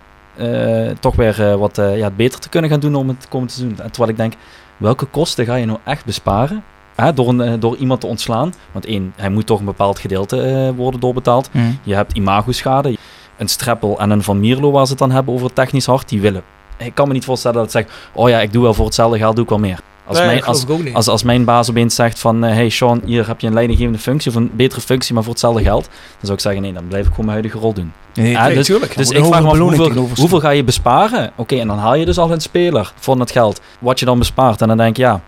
toch weer eh, wat eh, ja, beter te kunnen gaan doen om het komend seizoen. En terwijl ik denk, welke kosten ga je nou echt besparen hè, door, een, eh, door iemand te ontslaan? Want één, hij moet toch een bepaald gedeelte eh, worden doorbetaald. Hm. Je hebt imago-schade. Een Streppel en een Van Mierlo, waar ze het dan hebben over het technisch hart, die willen. Ik kan me niet voorstellen dat ze zeggen, oh ja, ik doe wel voor hetzelfde geld, doe ik wel meer. Als, Nee, mijn, als, als, als mijn baas opeens zegt van, eh, hey Sean, hier heb je een leidinggevende functie of een betere functie, maar voor hetzelfde geld, dan zou ik zeggen, nee, dan blijf ik gewoon mijn huidige rol doen. Nee, Ja, Nee, dus- tuurlijk. Dus ik vraag me af, hoeveel, hoeveel ga je besparen? Oké, en dan haal je dus al een speler voor dat geld. Wat je dan bespaart. En dan denk ik, ja,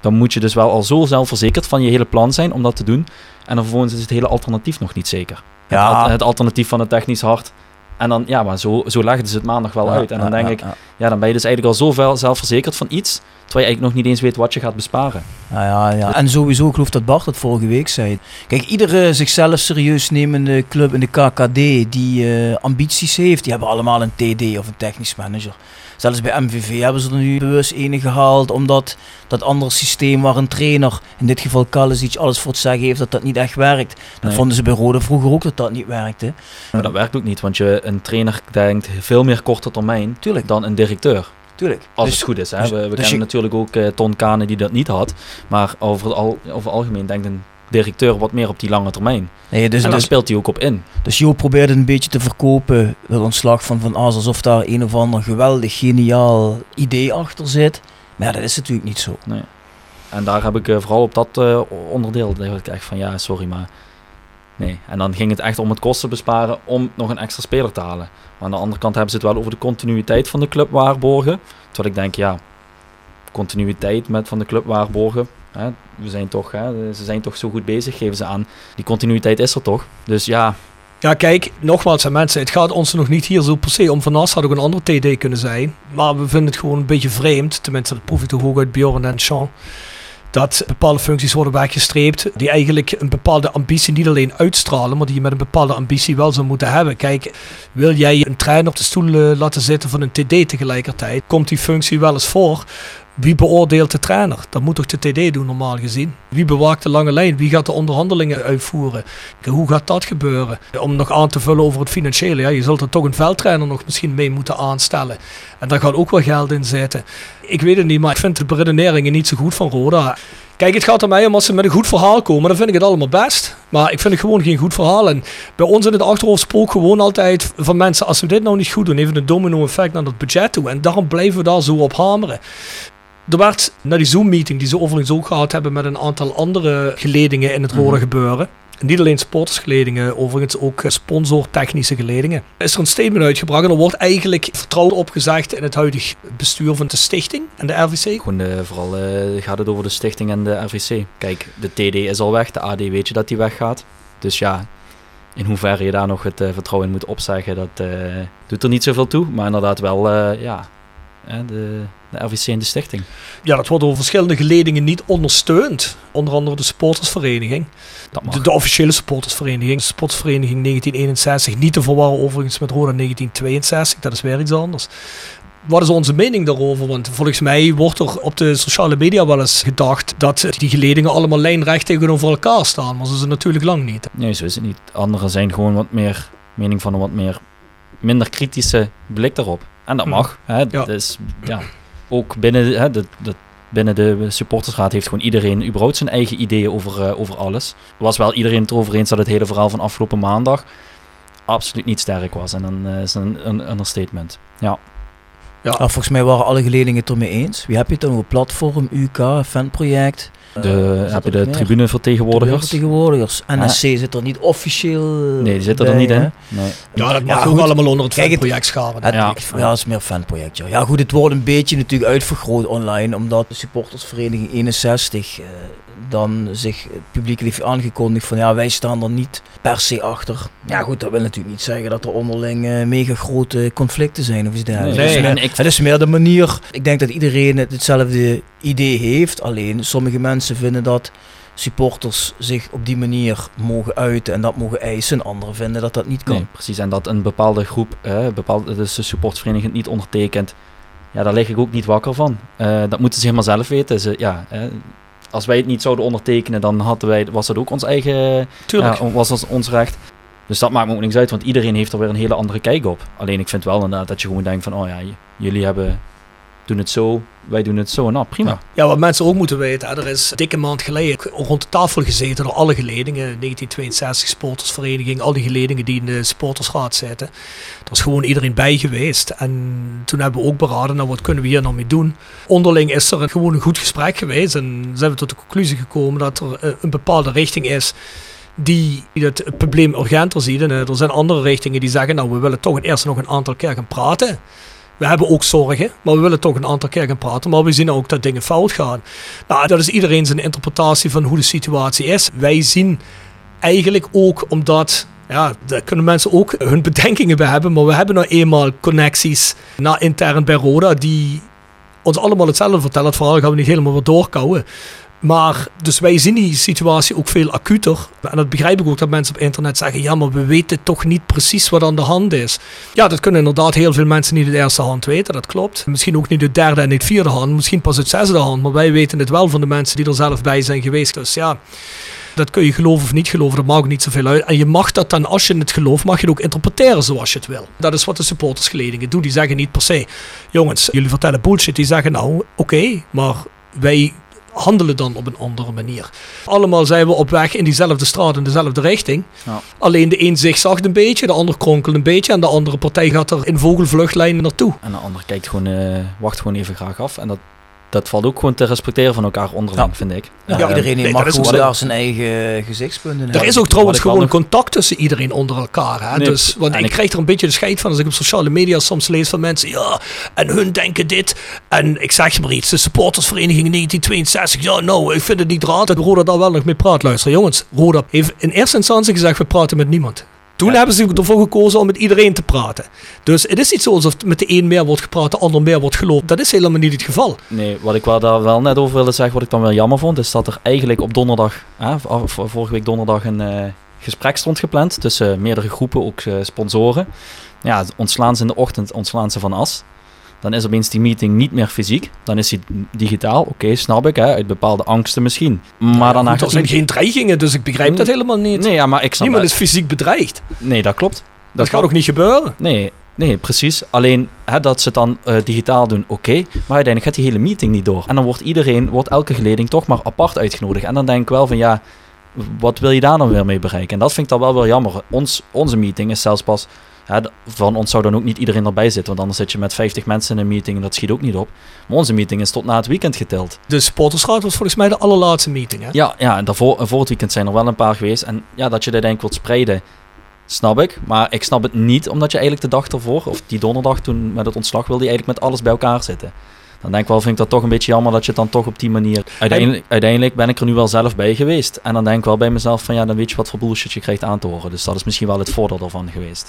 dan moet je dus wel al zo zelfverzekerd van je hele plan zijn om dat te doen. En dan vervolgens is het hele alternatief nog niet zeker. Ja. Het, het alternatief van het technisch hart. En dan, ja, maar zo, zo legden ze het maandag wel Ja, uit. En dan ja, denk ik, ja. dan ben je dus eigenlijk al zo zelfverzekerd van iets, terwijl je eigenlijk nog niet eens weet wat je gaat besparen. Ja, ja, ja. En sowieso, ik geloof dat Bart het vorige week zei. Kijk, iedere zichzelf serieus nemende club in de KKD die eh, ambities heeft, die hebben allemaal een TD of een technisch manager. Zelfs bij MVV hebben ze er nu bewust ene gehaald, omdat dat andere systeem waar een trainer, in dit geval Kalisic, alles voor het zeggen heeft dat dat niet echt werkt. Dat Nee. vonden ze bij Rode vroeger ook dat dat niet werkte. Maar dat werkt ook niet, want je, een trainer denkt veel meer korte termijn Tuurlijk, dan een directeur. tuurlijk. Als Dus- het goed is. Hè? dus- we we dus kennen je- natuurlijk ook eh, Ton Kane die dat niet had. Maar over al, over het algemeen denkt een directeur wat meer op die lange termijn. Nee, dus, en daar dus, speelt hij ook op in. Dus Jo probeerde een beetje te verkopen, het ontslag van Van Aas, alsof daar een of ander geweldig geniaal idee achter zit. Maar ja, dat is natuurlijk niet zo. En daar heb ik eh, vooral op dat eh, onderdeel, dacht ik echt van ja, sorry, maar nee. En dan ging het echt om het kosten besparen om nog een extra speler te halen. Maar aan de andere kant hebben ze het wel over de continuïteit van de club waarborgen. Terwijl ik denk, ja, continuïteit met van de club waarborgen. We zijn toch, hè, ze zijn toch zo goed bezig, geven ze aan. Die continuïteit is er toch. Dus ja, Ja, kijk, nogmaals aan mensen, het gaat ons nog niet hier zo per se om. Van Nas had ook een andere TD kunnen zijn. Maar we vinden het gewoon een beetje vreemd, tenminste dat proef ik toch ook uit Bjorn en Sean, dat bepaalde functies worden weggestreept die eigenlijk een bepaalde ambitie niet alleen uitstralen, maar die je met een bepaalde ambitie wel zou moeten hebben. Kijk, wil jij een trein op de stoel eh, laten zitten van een TD tegelijkertijd, komt die functie wel eens voor. Wie beoordeelt de trainer? Dat moet toch de TD doen normaal gezien? Wie bewaakt de lange lijn? Wie gaat de onderhandelingen uitvoeren? Hoe gaat dat gebeuren? Om nog aan te vullen over het financiële. Ja, je zult er toch een veldtrainer nog misschien mee moeten aanstellen. En daar gaat ook wel geld in zitten. Ik weet het niet, maar ik vind de beredeneringen niet zo goed van Roda. Kijk, het gaat er mij om als ze met een goed verhaal komen, dan vind ik het allemaal best. Maar ik vind het gewoon geen goed verhaal. En bij ons in het achterhoofd spook gewoon altijd van mensen, als we dit nou niet goed doen, het een domino effect naar het budget toe. En daarom blijven we daar zo op hameren. Er werd na die Zoom-meeting, die ze overigens ook gehad hebben met een aantal andere geledingen in het Mhm. gebeuren. Niet alleen sportersgeledingen, overigens ook eh, sponsortechnische geledingen. Is er een statement uitgebracht en er wordt eigenlijk vertrouwen opgezegd in het huidige bestuur van de stichting en de RVC. Gewoon de, vooral eh, gaat het over de stichting en de RVC. Kijk, de TD is al weg, de AD weet je dat die weggaat. Dus ja, in hoeverre je daar nog het eh, vertrouwen in moet opzeggen, dat eh, doet er niet zoveel toe. Maar inderdaad wel, eh, ja, de, de RVC en de stichting. Ja, dat wordt door verschillende geledingen niet ondersteund. Onder andere de supportersvereniging. De, de officiële supportersvereniging. De supportersvereniging 1961. Niet te verwarren overigens met Roda 1962. Dat is weer iets anders. Wat is onze mening daarover? Want volgens mij wordt er op de sociale media wel eens gedacht dat die geledingen allemaal lijnrecht tegenover elkaar staan. Maar ze zijn natuurlijk lang niet. Nee, zo is het niet. Anderen zijn gewoon wat meer, mening van een wat meer, minder kritische blik daarop. En dat Mhm. mag. Hè. Dus, ja, ook binnen, de- hè, de, de, binnen de supportersraad heeft gewoon iedereen überhaupt zijn eigen ideeën over, eh, over alles. Was wel iedereen het erover eens dat het hele verhaal van afgelopen maandag absoluut niet sterk was. En dan eh, is een, een understatement. Ja. Ja, volgens mij waren alle geledingen het ermee eens. Wie heb je het dan over? Platform, UK, fanproject. De, Eh, heb je de tribunevertegenwoordigers? Vertegenwoordigers. Ja. NSC zit er niet officieel Nee, die zitten er bij, niet hè? in. Nee. Ja, dat Ja, mag ook goed. allemaal onder het Kijk, het- project scharen. Het, Ja. ja, dat is meer fanproject. Ja. ja, goed, het wordt een beetje natuurlijk uitvergroot online, omdat de supportersvereniging 61 eh, dan zich het publiek heeft aangekondigd van ja, wij staan er niet per se achter. Ja, goed, dat wil natuurlijk niet zeggen dat er onderling eh, mega grote conflicten zijn of iets dergelijks. Nee, het, is meer, ik- het is meer de manier. Ik denk dat iedereen het hetzelfde idee heeft, alleen sommige mensen vinden dat supporters zich op die manier mogen uiten en dat mogen eisen. En anderen vinden dat dat niet kan. Nee, precies. En dat een bepaalde groep, eh, bepaalde, dus de supportvereniging het niet ondertekent, ja, daar lig ik ook niet wakker van. Eh, dat moeten ze helemaal zelf weten. Ze, ja, eh, als wij het niet zouden ondertekenen, dan hadden wij, was dat ook ons eigen, Tuurlijk. ja, was dat ons recht. Dus dat maakt me ook niks uit, want iedereen heeft er weer een hele andere kijk op. Alleen ik vind wel inderdaad dat je gewoon denkt van, oh ja, jullie hebben doen het zo, wij doen het zo. Nou, prima. Ja, wat mensen ook moeten weten, er is een dikke maand geleden rond de tafel gezeten door alle geledingen, 1962 sportersvereniging, al die geledingen die in de sportersraad zitten. Er was gewoon iedereen bij geweest. En toen hebben we ook beraden, nou wat kunnen we hier nou mee doen? Onderling is er gewoon een goed gesprek geweest en zijn we tot de conclusie gekomen dat er eh, een bepaalde richting is die het probleem urgenter ziet. En eh, er zijn andere richtingen die zeggen, nou we willen toch eerst nog een aantal keer gaan praten. We hebben ook zorgen, maar we willen toch een aantal keer gaan praten. Maar we zien ook dat dingen fout gaan. Nou, dat is iedereen zijn interpretatie van hoe de situatie is. Wij zien eigenlijk ook omdat ja, daar kunnen mensen ook hun bedenkingen bij hebben. Maar we hebben nou eenmaal connecties naar intern bij Roda die ons allemaal hetzelfde vertellen. Het verhaal gaan we niet helemaal weer doorkouwen. Maar dus wij zien die situatie ook veel acuter. En dat begrijp ik ook dat mensen op internet zeggen: ja, maar we weten toch niet precies wat aan de hand is. Ja, dat kunnen inderdaad heel veel mensen niet de eerste hand weten, dat klopt. Misschien ook niet de derde en de vierde hand, misschien pas het zesde hand. Maar wij weten het wel van de mensen die er zelf bij zijn geweest. Dus ja. Dat kun je geloven of niet geloven, dat maakt niet zoveel uit. En je mag dat dan, als je het gelooft, mag je het ook interpreteren zoals je het wil. Dat is wat de supportersgeledingen doen. Die zeggen niet per se, jongens, jullie vertellen bullshit. Die zeggen nou, oké, maar wij handelen dan op een andere manier. Allemaal zijn we op weg in diezelfde straat, in dezelfde richting. Ja. Alleen de een zigzagt een beetje, de ander kronkelt een beetje en de andere partij gaat er in vogelvluchtlijnen naartoe. En de ander kijkt gewoon, eh, wacht gewoon even graag af. En dat, dat valt ook gewoon te respecteren van elkaar onderling, Ja. vind ik. Ja, Ja, iedereen nee, mag gewoon daar zijn eigen gezichtspunten in Er is ook trouwens gewoon nog- contact tussen iedereen onder elkaar. Hè? Nee, dus, want ik, ik- krijg er een beetje de scheid van als ik op sociale media soms lees van mensen. Ja, en hun denken dit. En ik zeg je maar iets. De supportersvereniging in 1962. Ja, nou, ik vind het niet raar dat Roda daar wel nog mee praat. Luister, jongens. Roda heeft in eerste instantie gezegd, we praten met niemand. Toen Ja. hebben ze ervoor gekozen om met iedereen te praten. Dus het is niet zo alsof met de een meer wordt gepraat, de ander meer wordt geloofd. Dat is helemaal niet het geval. Nee, wat ik wel daar wel net over wilde zeggen, wat ik dan wel jammer vond, is dat er eigenlijk op donderdag, hè, vorige week donderdag, een eh, gesprek stond gepland tussen meerdere groepen, ook eh, sponsoren. Ja, ontslaan ze in de ochtend, ontslaan ze van as. Dan is opeens die meeting niet meer fysiek. Dan is die digitaal. Oké, snap ik, hè, uit bepaalde angsten misschien. Maar daarna Goed, er zijn geen dreigingen, dus ik begrijp dat helemaal niet. Nee, ja, maar ik snap Niemand dat- is fysiek bedreigd. Nee, dat klopt. Dat gaat ook niet gebeuren. Nee, nee, precies. Alleen hè, dat ze het dan eh, digitaal doen, oké. Maar uiteindelijk gaat die hele meeting niet door. En dan wordt iedereen, wordt elke geleding toch maar apart uitgenodigd. En dan denk ik wel van ja, wat wil je daar dan weer mee bereiken? En dat vind ik dan wel wel jammer. Ons, onze meeting is zelfs pas. Hè, van ons zou dan ook niet iedereen erbij zitten. Want anders zit je met 50 mensen in een meeting en dat schiet ook niet op. Maar onze meeting is tot na het weekend geteld. De supportersraad was volgens mij de allerlaatste meeting. Hè? Ja, ja en daarvoor, en voor het weekend zijn er wel een paar geweest. En ja, dat je dat denk ik wilt spreiden, snap ik. Maar ik snap het niet omdat je eigenlijk de dag ervoor, of die donderdag toen met het ontslag, wilde je eigenlijk met alles bij elkaar zitten. Dan denk ik wel, vind ik dat toch een beetje jammer dat je het dan toch op die manier... Uiteindelijk, uiteindelijk ben ik er nu wel zelf bij geweest. En dan denk ik wel bij mezelf van ja, dan weet je wat voor bullshit je krijgt aan te horen. Dus dat is misschien wel het voordeel daarvan geweest.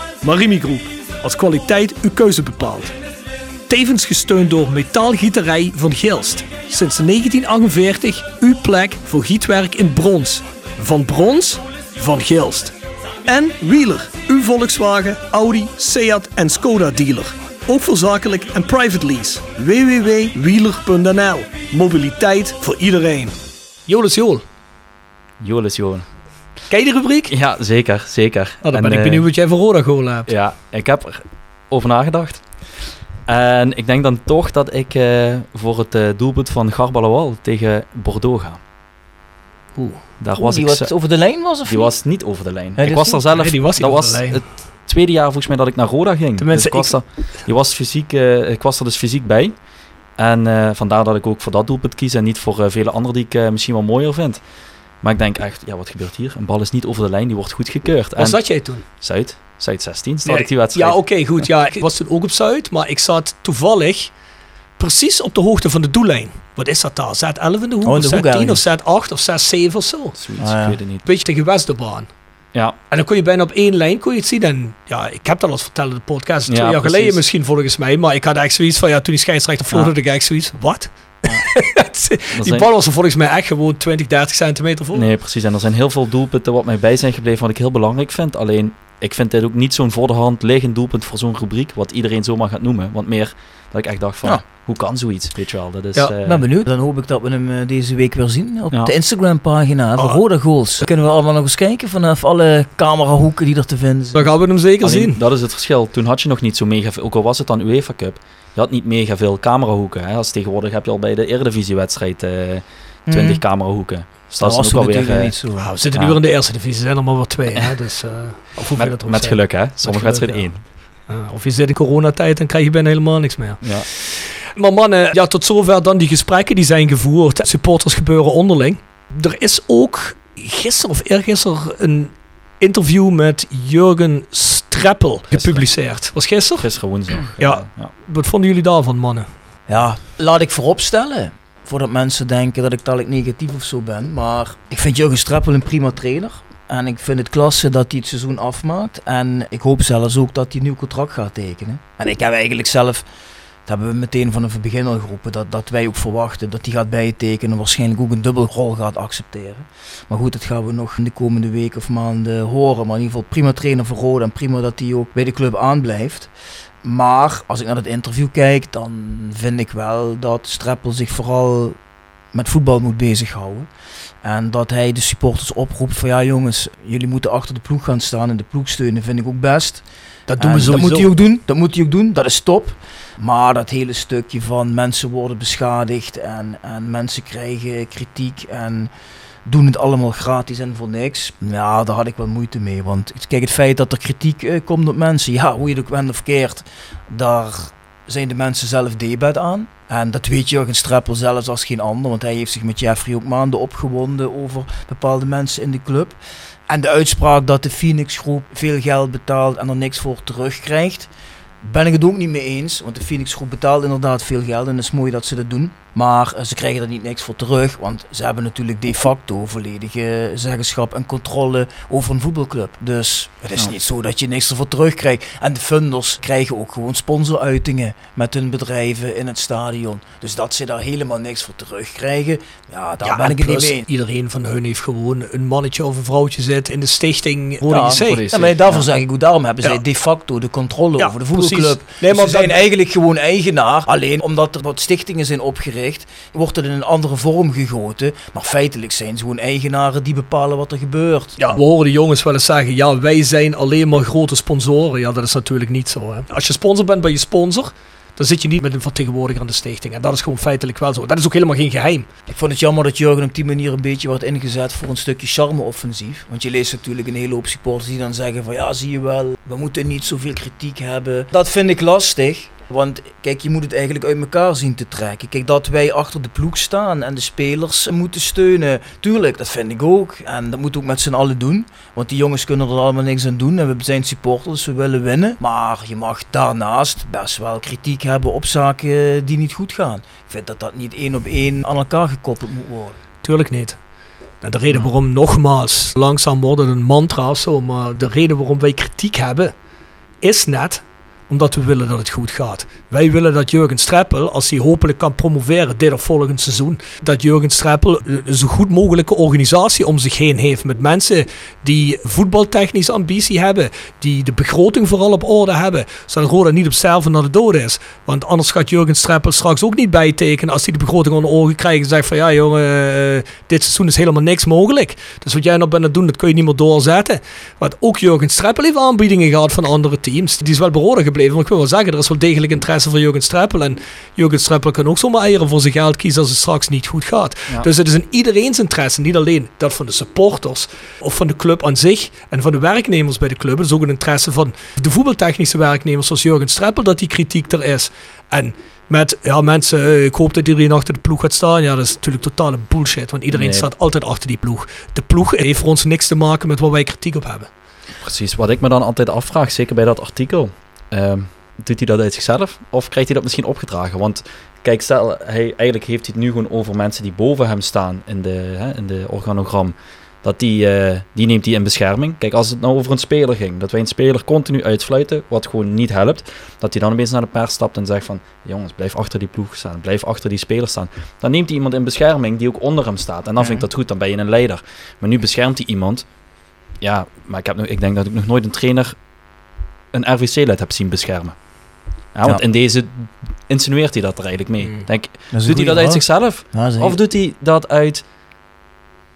Marimi Groep, als kwaliteit uw keuze bepaalt. Tevens gesteund door Metaalgieterij van Gilst. Sinds 1948 uw plek voor gietwerk in brons. Van brons, van Gilst. En Wheeler, uw Volkswagen, Audi, Seat en Skoda dealer. Ook voor zakelijk en private lease. www.wheeler.nl Mobiliteit voor iedereen. Jolis Jool. Jolis Johan. Ken je de rubriek? Ja, zeker, zeker. Nou, dan En, ben ik eh, benieuwd wat jij voor Roda goal hebt. Ja, ik heb erover nagedacht. En ik denk dan toch dat ik eh, voor het eh, doelpunt van Garbalawal tegen Bordeaux ga. Oeh. Daar Oeh, was die ik wat ze- over de lijn was of die niet? was niet over de lijn. Nee, ik was er niet- zelf. Nee, die was niet dat over was de lijn. het tweede jaar volgens mij dat ik naar Roda ging. Tenminste, dus ik was, ik- er, je was fysiek, ik was er dus fysiek bij. En eh, vandaar dat ik ook voor dat doelpunt kies en niet voor eh, vele andere die ik eh, misschien wel mooier vind. Maar ik denk echt, ja, wat gebeurt hier? Een bal is niet over de lijn, die wordt goed gekeurd. Waar zat jij toen? Zuid, Zuid 16, staat Nee, ik die wedstrijd. Ja, oké, goed. Ja, ik was toen ook op Zuid, maar ik zat toevallig precies op de hoogte van de doellijn. Wat is dat daar? Z11 in de hoek? Oh, in de of hoek Z10 of ergens. Z8 of Z7 of zo? Zoiets, Ah, ja. ik weet het niet. Beetje tegen Westerbaan. Ja, En dan kon je bijna op één lijn kon je het zien. En ja, ik heb dat al eens verteld in de podcast. Twee Ja, jaar precies. geleden misschien volgens mij. Maar ik had echt zoiets van, ja, toen die scheidsrechter vloog, Ja. had ik echt zoiets. Wat? die zijn- bal was er volgens mij echt gewoon 20, 30 centimeter voor. nee, precies. En er zijn heel veel doelpunten wat mij bij zijn gebleven, wat ik heel belangrijk vind. Alleen, ik vind dit ook niet zo'n voor de hand liggend doelpunt voor zo'n rubriek, wat iedereen zomaar gaat noemen. Want meer dat ik echt dacht van, Ja. hoe kan zoiets, weet je wel. Dat is, Ja, eh, Ik ben benieuwd. Dan hoop ik dat we hem eh, deze week weer zien op Ja. de Instagram-pagina van Oh. Roda Goals. Dan kunnen we allemaal nog eens kijken vanaf alle camerahoeken die er te vinden zijn. Dan gaan we hem zeker Alleen, zien. Dat is het verschil. Toen had je nog niet zo mega veel, ook al was het dan UEFA Cup, je had niet mega veel camerahoeken. Hè. Als tegenwoordig heb je al bij de Eredivisie-wedstrijd eh 20 Mhm. camerahoeken. Dus Dat is ook alweer eh, niet zo. Nou, we zitten Ja. nu weer in de eerste divisie. Er zijn er maar wel twee. Hè? Dus, eh, of met, met geluk hè. Sommige wedstrijden ja. één. Ja, of je zit in coronatijd, dan krijg je bijna helemaal niks meer. Ja. Maar mannen, ja, tot zover dan die gesprekken die zijn gevoerd. Supporters gebeuren onderling. Er is ook gisteren of eergisteren een interview met Jurgen Streppel gepubliceerd. Was gisteren? Gisteren woensdag. Ja. eh, ja. Wat vonden jullie daarvan, mannen? Ja, laat ik vooropstellen. Voordat mensen denken dat ik dadelijk negatief of zo ben. Maar ik vind Jurgen Streppel een prima trainer. En ik vind het klasse dat hij het seizoen afmaakt. En ik hoop zelfs ook dat hij een nieuw contract gaat tekenen. En ik heb eigenlijk zelf, dat hebben we meteen vanaf het begin al geroepen, dat, dat wij ook verwachten dat hij gaat bijtekenen. En waarschijnlijk ook een dubbelrol gaat accepteren. Maar goed, dat gaan we nog in de komende weken of maanden horen. Maar in ieder geval prima trainer voor Roda. En prima dat hij ook bij de club aanblijft. Maar als ik naar het interview kijk, dan vind ik wel dat Streppel zich vooral met voetbal moet bezighouden. En dat hij de supporters oproept van ja jongens, jullie moeten achter de ploeg gaan staan en de ploeg steunen vind ik ook best. Dat doen En we sowieso. Dat moet hij ook doen, dat moet hij ook doen, dat is top. Maar dat hele stukje van mensen worden beschadigd en, en mensen krijgen kritiek en doen het allemaal gratis en voor niks. Ja, daar had ik wel moeite mee. Want kijk, het feit dat er kritiek eh, komt op mensen, ja, hoe je het ook bent of verkeerd, daar zijn de mensen zelf debet aan. En dat weet Jurgen Streppel zelfs als geen ander, want hij heeft zich met Jeffrey ook maanden opgewonden over bepaalde mensen in de club. En de uitspraak dat de Phoenix Groep veel geld betaalt en er niks voor terugkrijgt, ben ik het ook niet mee eens. Want de Phoenix Groep betaalt inderdaad veel geld en het is mooi dat ze dat doen. Maar eh, ze krijgen er niet niks voor terug, want ze hebben natuurlijk de facto volledige zeggenschap en controle over een voetbalclub. Dus het is Ja. niet zo dat je niks ervoor terugkrijgt. En de funders krijgen ook gewoon sponsoruitingen met hun bedrijven in het stadion. Dus dat ze daar helemaal niks voor terugkrijgen, ja, daar Ja, ben en ik het niet mee. Iedereen van hun heeft gewoon een mannetje of een vrouwtje zit in de stichting Rode Ja, maar daarvoor zeg ik ook, daarom hebben zij de facto de controle over de precies. voetbalclub. Nee, Dus maar ze zijn eigenlijk gewoon eigenaar. Alleen omdat er wat stichtingen zijn opgericht, wordt het in een andere vorm gegoten. Maar feitelijk zijn ze gewoon eigenaren die bepalen wat er gebeurt. Ja, we horen de jongens wel eens zeggen, ja, wij zijn alleen maar grote sponsoren. Ja, dat is natuurlijk niet zo. Hè. Als je sponsor bent bij je sponsor, dan zit je niet met een vertegenwoordiger aan de stichting. En dat is gewoon feitelijk wel zo. Dat is ook helemaal geen geheim. Ik vond het jammer dat Jurgen op die manier een beetje wordt ingezet voor een stukje charme-offensief. Want je leest natuurlijk een hele hoop supporters die dan zeggen van ja, zie je wel, we moeten niet zoveel kritiek hebben. Dat vind ik lastig. Want kijk, je moet het eigenlijk uit elkaar zien te trekken. Kijk, dat wij achter de ploeg staan en de spelers moeten steunen. Tuurlijk, dat vind ik ook. En dat moeten we ook met z'n allen doen. Want die jongens kunnen er allemaal niks aan doen. En we zijn supporters, we willen winnen. Maar je mag daarnaast best wel kritiek hebben op zaken die niet goed gaan. Ik vind dat dat niet één op één aan elkaar gekoppeld moet worden. Tuurlijk niet. En de reden waarom, nogmaals, langzaam wordt het een mantra of zo, maar de reden waarom wij kritiek hebben, is net omdat we willen dat het goed gaat. Wij willen dat Jurgen Streppel, als hij hopelijk kan promoveren dit of volgend seizoen, dat Jurgen Streppel een zo goed mogelijke organisatie om zich heen heeft met mensen die voetbaltechnische ambitie hebben, die de begroting vooral op orde hebben, zodat Roda niet op sterven naar de dood is. Want anders gaat Jurgen Streppel straks ook niet bijtekenen als hij de begroting onder ogen krijgt en zegt van ja jongen, eh, dit seizoen is helemaal niks mogelijk. Dus wat jij nou bent aan doen, dat kun je niet meer doorzetten. Want ook Jurgen Streppel heeft aanbiedingen gehad van andere teams. Die is wel behoorlijk gebleven. Maar ik wil wel zeggen, er is wel degelijk interesse voor Jurgen Streppel. En Jurgen Streppel kan ook zomaar eieren voor zijn geld kiezen als het straks niet goed gaat. Ja. Dus het is in iedereen's interesse, niet alleen dat van de supporters of van de club aan zich en van de werknemers bij de club. Het is ook een interesse van de voetbaltechnische werknemers zoals Jurgen Streppel dat die kritiek er is. En Met, ja mensen, eh, ik hoop dat iedereen achter de ploeg gaat staan. Ja, dat is natuurlijk totale bullshit, want iedereen Nee. staat altijd achter die ploeg. De ploeg heeft voor ons niks te maken met waar wij kritiek op hebben. Precies, wat ik me dan altijd afvraag, zeker bij dat artikel. Ehm, doet hij dat uit zichzelf of krijgt hij dat misschien opgedragen? Want kijk, stel, hij, eigenlijk heeft hij het nu gewoon over mensen die boven hem staan in de, hè, in de organogram. Dat die, eh, die neemt hij in bescherming. Kijk, als het nou over een speler ging, dat wij een speler continu uitfluiten, wat gewoon niet helpt, dat hij dan opeens naar de pers stapt en zegt van, jongens, blijf achter die ploeg staan, blijf achter die speler staan. Dan neemt hij iemand in bescherming die ook onder hem staat. En dan vind ik dat goed, dan ben je een leider. Maar nu beschermt hij iemand. Ja, maar ik, heb nog, ik denk dat ik nog nooit een trainer een RVC-lid heb zien beschermen. Ja, want Ja. in deze insinueert hij dat er eigenlijk mee. Mm. Denk, doet hij dat uit zichzelf? Ja. Of doet hij dat uit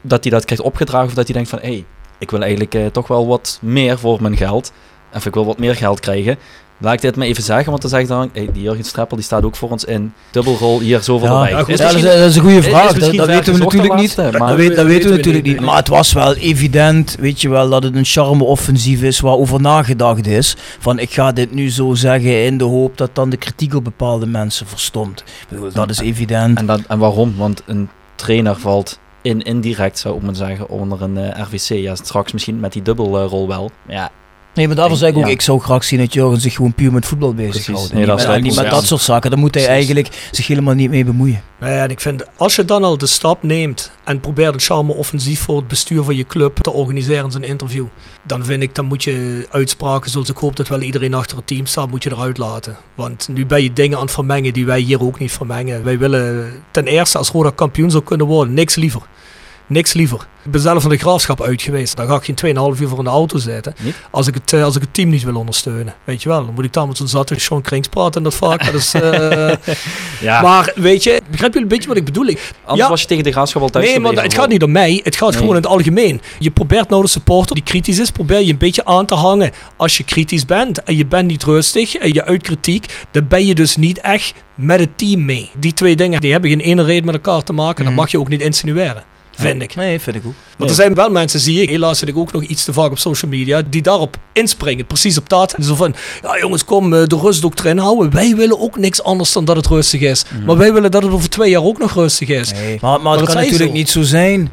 dat hij dat krijgt opgedragen of dat hij denkt van hé, hey, ik wil eigenlijk eh, toch wel wat meer voor mijn geld. Of ik wil wat meer geld krijgen. Laat ik dit maar even zeggen, want dan zeg ik dan, hey, die Jurgen Streppel die staat ook voor ons in. Dubbelrol hier zoveel Ja, goed, dat, is, dat is een goede vraag. Dat, weten we natuurlijk niet. laatste, Dat, maar- weet- dat weten we natuurlijk niet. niet. Maar het was wel evident, weet je wel, dat het een charme-offensief is waarover nagedacht is. Van ik ga dit nu zo zeggen in de hoop dat dan de kritiek op bepaalde mensen verstomt. Dat is evident. En, dat, en waarom? Want een trainer valt in, indirect, zou ik maar zeggen, onder een eh, RVC. Ja, straks misschien met die dubbelrol wel. Maar ja, Nee, maar daarvoor zeg ik ook, Ja. ik zou graag zien dat Jurgen zich gewoon puur met voetbal bezighoudt. Nee, niet dat met, is en niet met dat soort zaken. Daar moet hij Precies. eigenlijk zich helemaal niet mee bemoeien. Nou ja, en ik vind, als je dan al de stap neemt en probeert een charme-offensief voor het bestuur van je club te organiseren in zo'n interview, dan vind ik, dan moet je uitspraken zoals ik hoop dat wel iedereen achter het team staat, moet je eruit laten. Want nu ben je dingen aan het vermengen die wij hier ook niet vermengen. Wij willen ten eerste als Roda kampioen zou kunnen worden, niks liever. Niks liever. Ik ben zelf van de graafschap uit geweest. Dan ga ik geen 2,5 uur voor in de auto zitten. Niet? Als ik, het, eh, als ik het team niet wil ondersteunen. Weet je wel, dan moet ik daar met zo'n zatte Sean Krings praten en dat vaak. Dat is, eh, ja. Maar weet je, begrijp je een beetje wat ik bedoel? Ik, anders ja. was je tegen de graafschap al thuis nee, maar het gaat niet om mij. Het gaat Nee. gewoon in het algemeen. Je probeert nou de supporter die kritisch is, probeer je een beetje aan te hangen. Als je kritisch bent en je bent niet rustig en je uit kritiek, dan ben je dus niet echt met het team mee. Die twee dingen die hebben geen ene reden met elkaar te maken. Dat Mhm. mag je ook niet insinueren. Vind ik. Nee, vind ik ook. Want er zijn wel mensen, zie ik, helaas zit ik ook nog iets te vaak op social media, die daarop inspringen, precies op dat. En zo van, ja jongens, kom eh, de rust ook erin houden. Wij willen ook niks anders dan dat het rustig is. Maar wij willen dat het over twee jaar ook nog rustig is. Nee. Maar, maar Maar het dat kan natuurlijk zo. niet zo zijn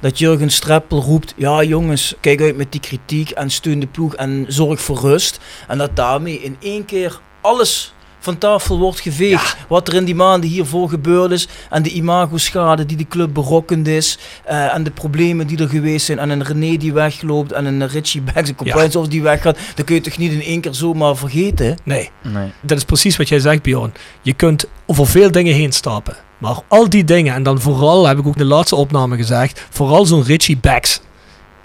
dat Jurgen Streppel roept: Ja, jongens, kijk uit met die kritiek en steun de ploeg en zorg voor rust. En dat daarmee in één keer alles van tafel wordt geveegd. Wat er in die maanden hiervoor gebeurd is. En de imagoschade die de club berokkend is. eh, en de problemen die er geweest zijn. En een René die wegloopt. En een Richie Banks, een Compagnie of die weggaat. Dat kun je toch niet in één keer zomaar vergeten? Nee. Nee. Dat is precies wat jij zegt, Bjorn. Je kunt over veel dingen heen stappen. Maar al die dingen, en dan vooral, heb ik ook in de laatste opname gezegd, vooral zo'n Richie Backs.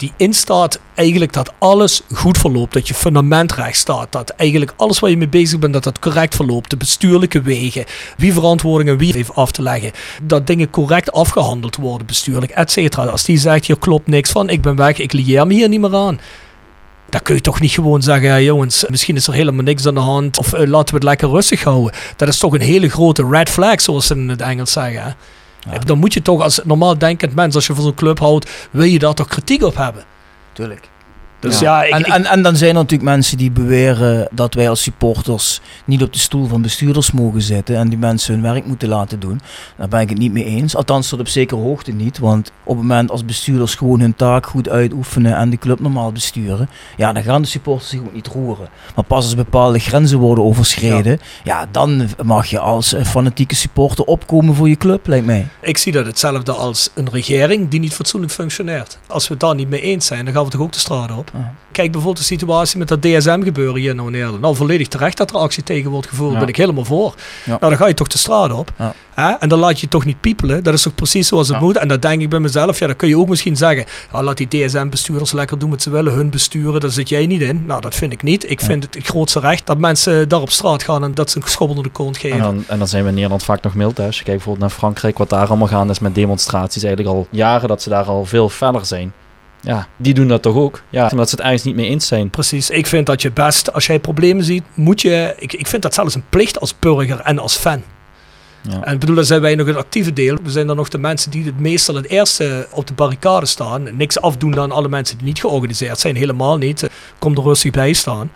Die instaat eigenlijk dat alles goed verloopt. Dat je fundament recht staat. Dat eigenlijk alles waar je mee bezig bent, dat dat correct verloopt. De bestuurlijke wegen. Wie verantwoording en wie heeft af te leggen. Dat dingen correct afgehandeld worden, bestuurlijk, et cetera. Als die zegt, hier klopt niks van, ik ben weg, ik lieer me hier niet meer aan. Dan kun je toch niet gewoon zeggen, ja, jongens, misschien is er helemaal niks aan de hand. Of eh, laten we het lekker rustig houden. Dat is toch een hele grote red flag, zoals ze in het Engels zeggen. Dan moet je toch als normaal denkend mens, als je van zo'n club houdt, wil je daar toch kritiek op hebben. Tuurlijk. Dus ja, ik, en, ik- en, en dan zijn er natuurlijk mensen die beweren dat wij als supporters niet op de stoel van bestuurders mogen zitten en die mensen hun werk moeten laten doen. Daar ben ik het niet mee eens. Althans tot op zekere hoogte niet. Want op het moment als bestuurders gewoon hun taak goed uitoefenen en de club normaal besturen, ja, dan gaan de supporters zich ook niet roeren. Maar pas als bepaalde grenzen worden overschreden, ja, dan mag je als eh, fanatieke supporter opkomen voor je club, lijkt mij. ik zie dat hetzelfde als een regering die niet fatsoenlijk functioneert. Als we het daar niet mee eens zijn, dan gaan we toch ook de straat op. Kijk bijvoorbeeld de situatie met dat DSM gebeuren hier nou in Nederland. Nou, volledig terecht dat er actie tegen wordt gevoerd. Ja. ben ik helemaal voor. Ja. Nou, dan ga je toch de straat op. Ja. Hè? En dan laat je toch niet piepelen. Dat is toch precies zoals het moet. En dat denk ik bij mezelf. Ja, dan kun je ook misschien zeggen. Laat die DSM-bestuurders lekker doen wat ze willen. Hun besturen, daar zit jij niet in. Nou, dat vind ik niet. Ik vind het het grootste recht dat mensen daar op straat gaan en dat ze een schop onder de kont geven. En dan, en dan zijn we in Nederland vaak nog mild. je kijkt bijvoorbeeld naar Frankrijk, wat daar allemaal gaande is met demonstraties. Eigenlijk al jaren dat ze daar al veel verder zijn. Ja, die doen dat toch ook. Ja, omdat ze het ergens niet mee eens zijn. Precies, ik vind dat je best, als jij problemen ziet, moet je. Ik, ik vind dat zelfs een plicht als burger en als fan. Ja. En ik bedoel, dan zijn wij nog een actieve deel. We zijn dan nog de mensen die het meestal het eerste op de barricade staan. Niks afdoen aan alle mensen die niet georganiseerd zijn, helemaal niet. Kom er rustig bij staan.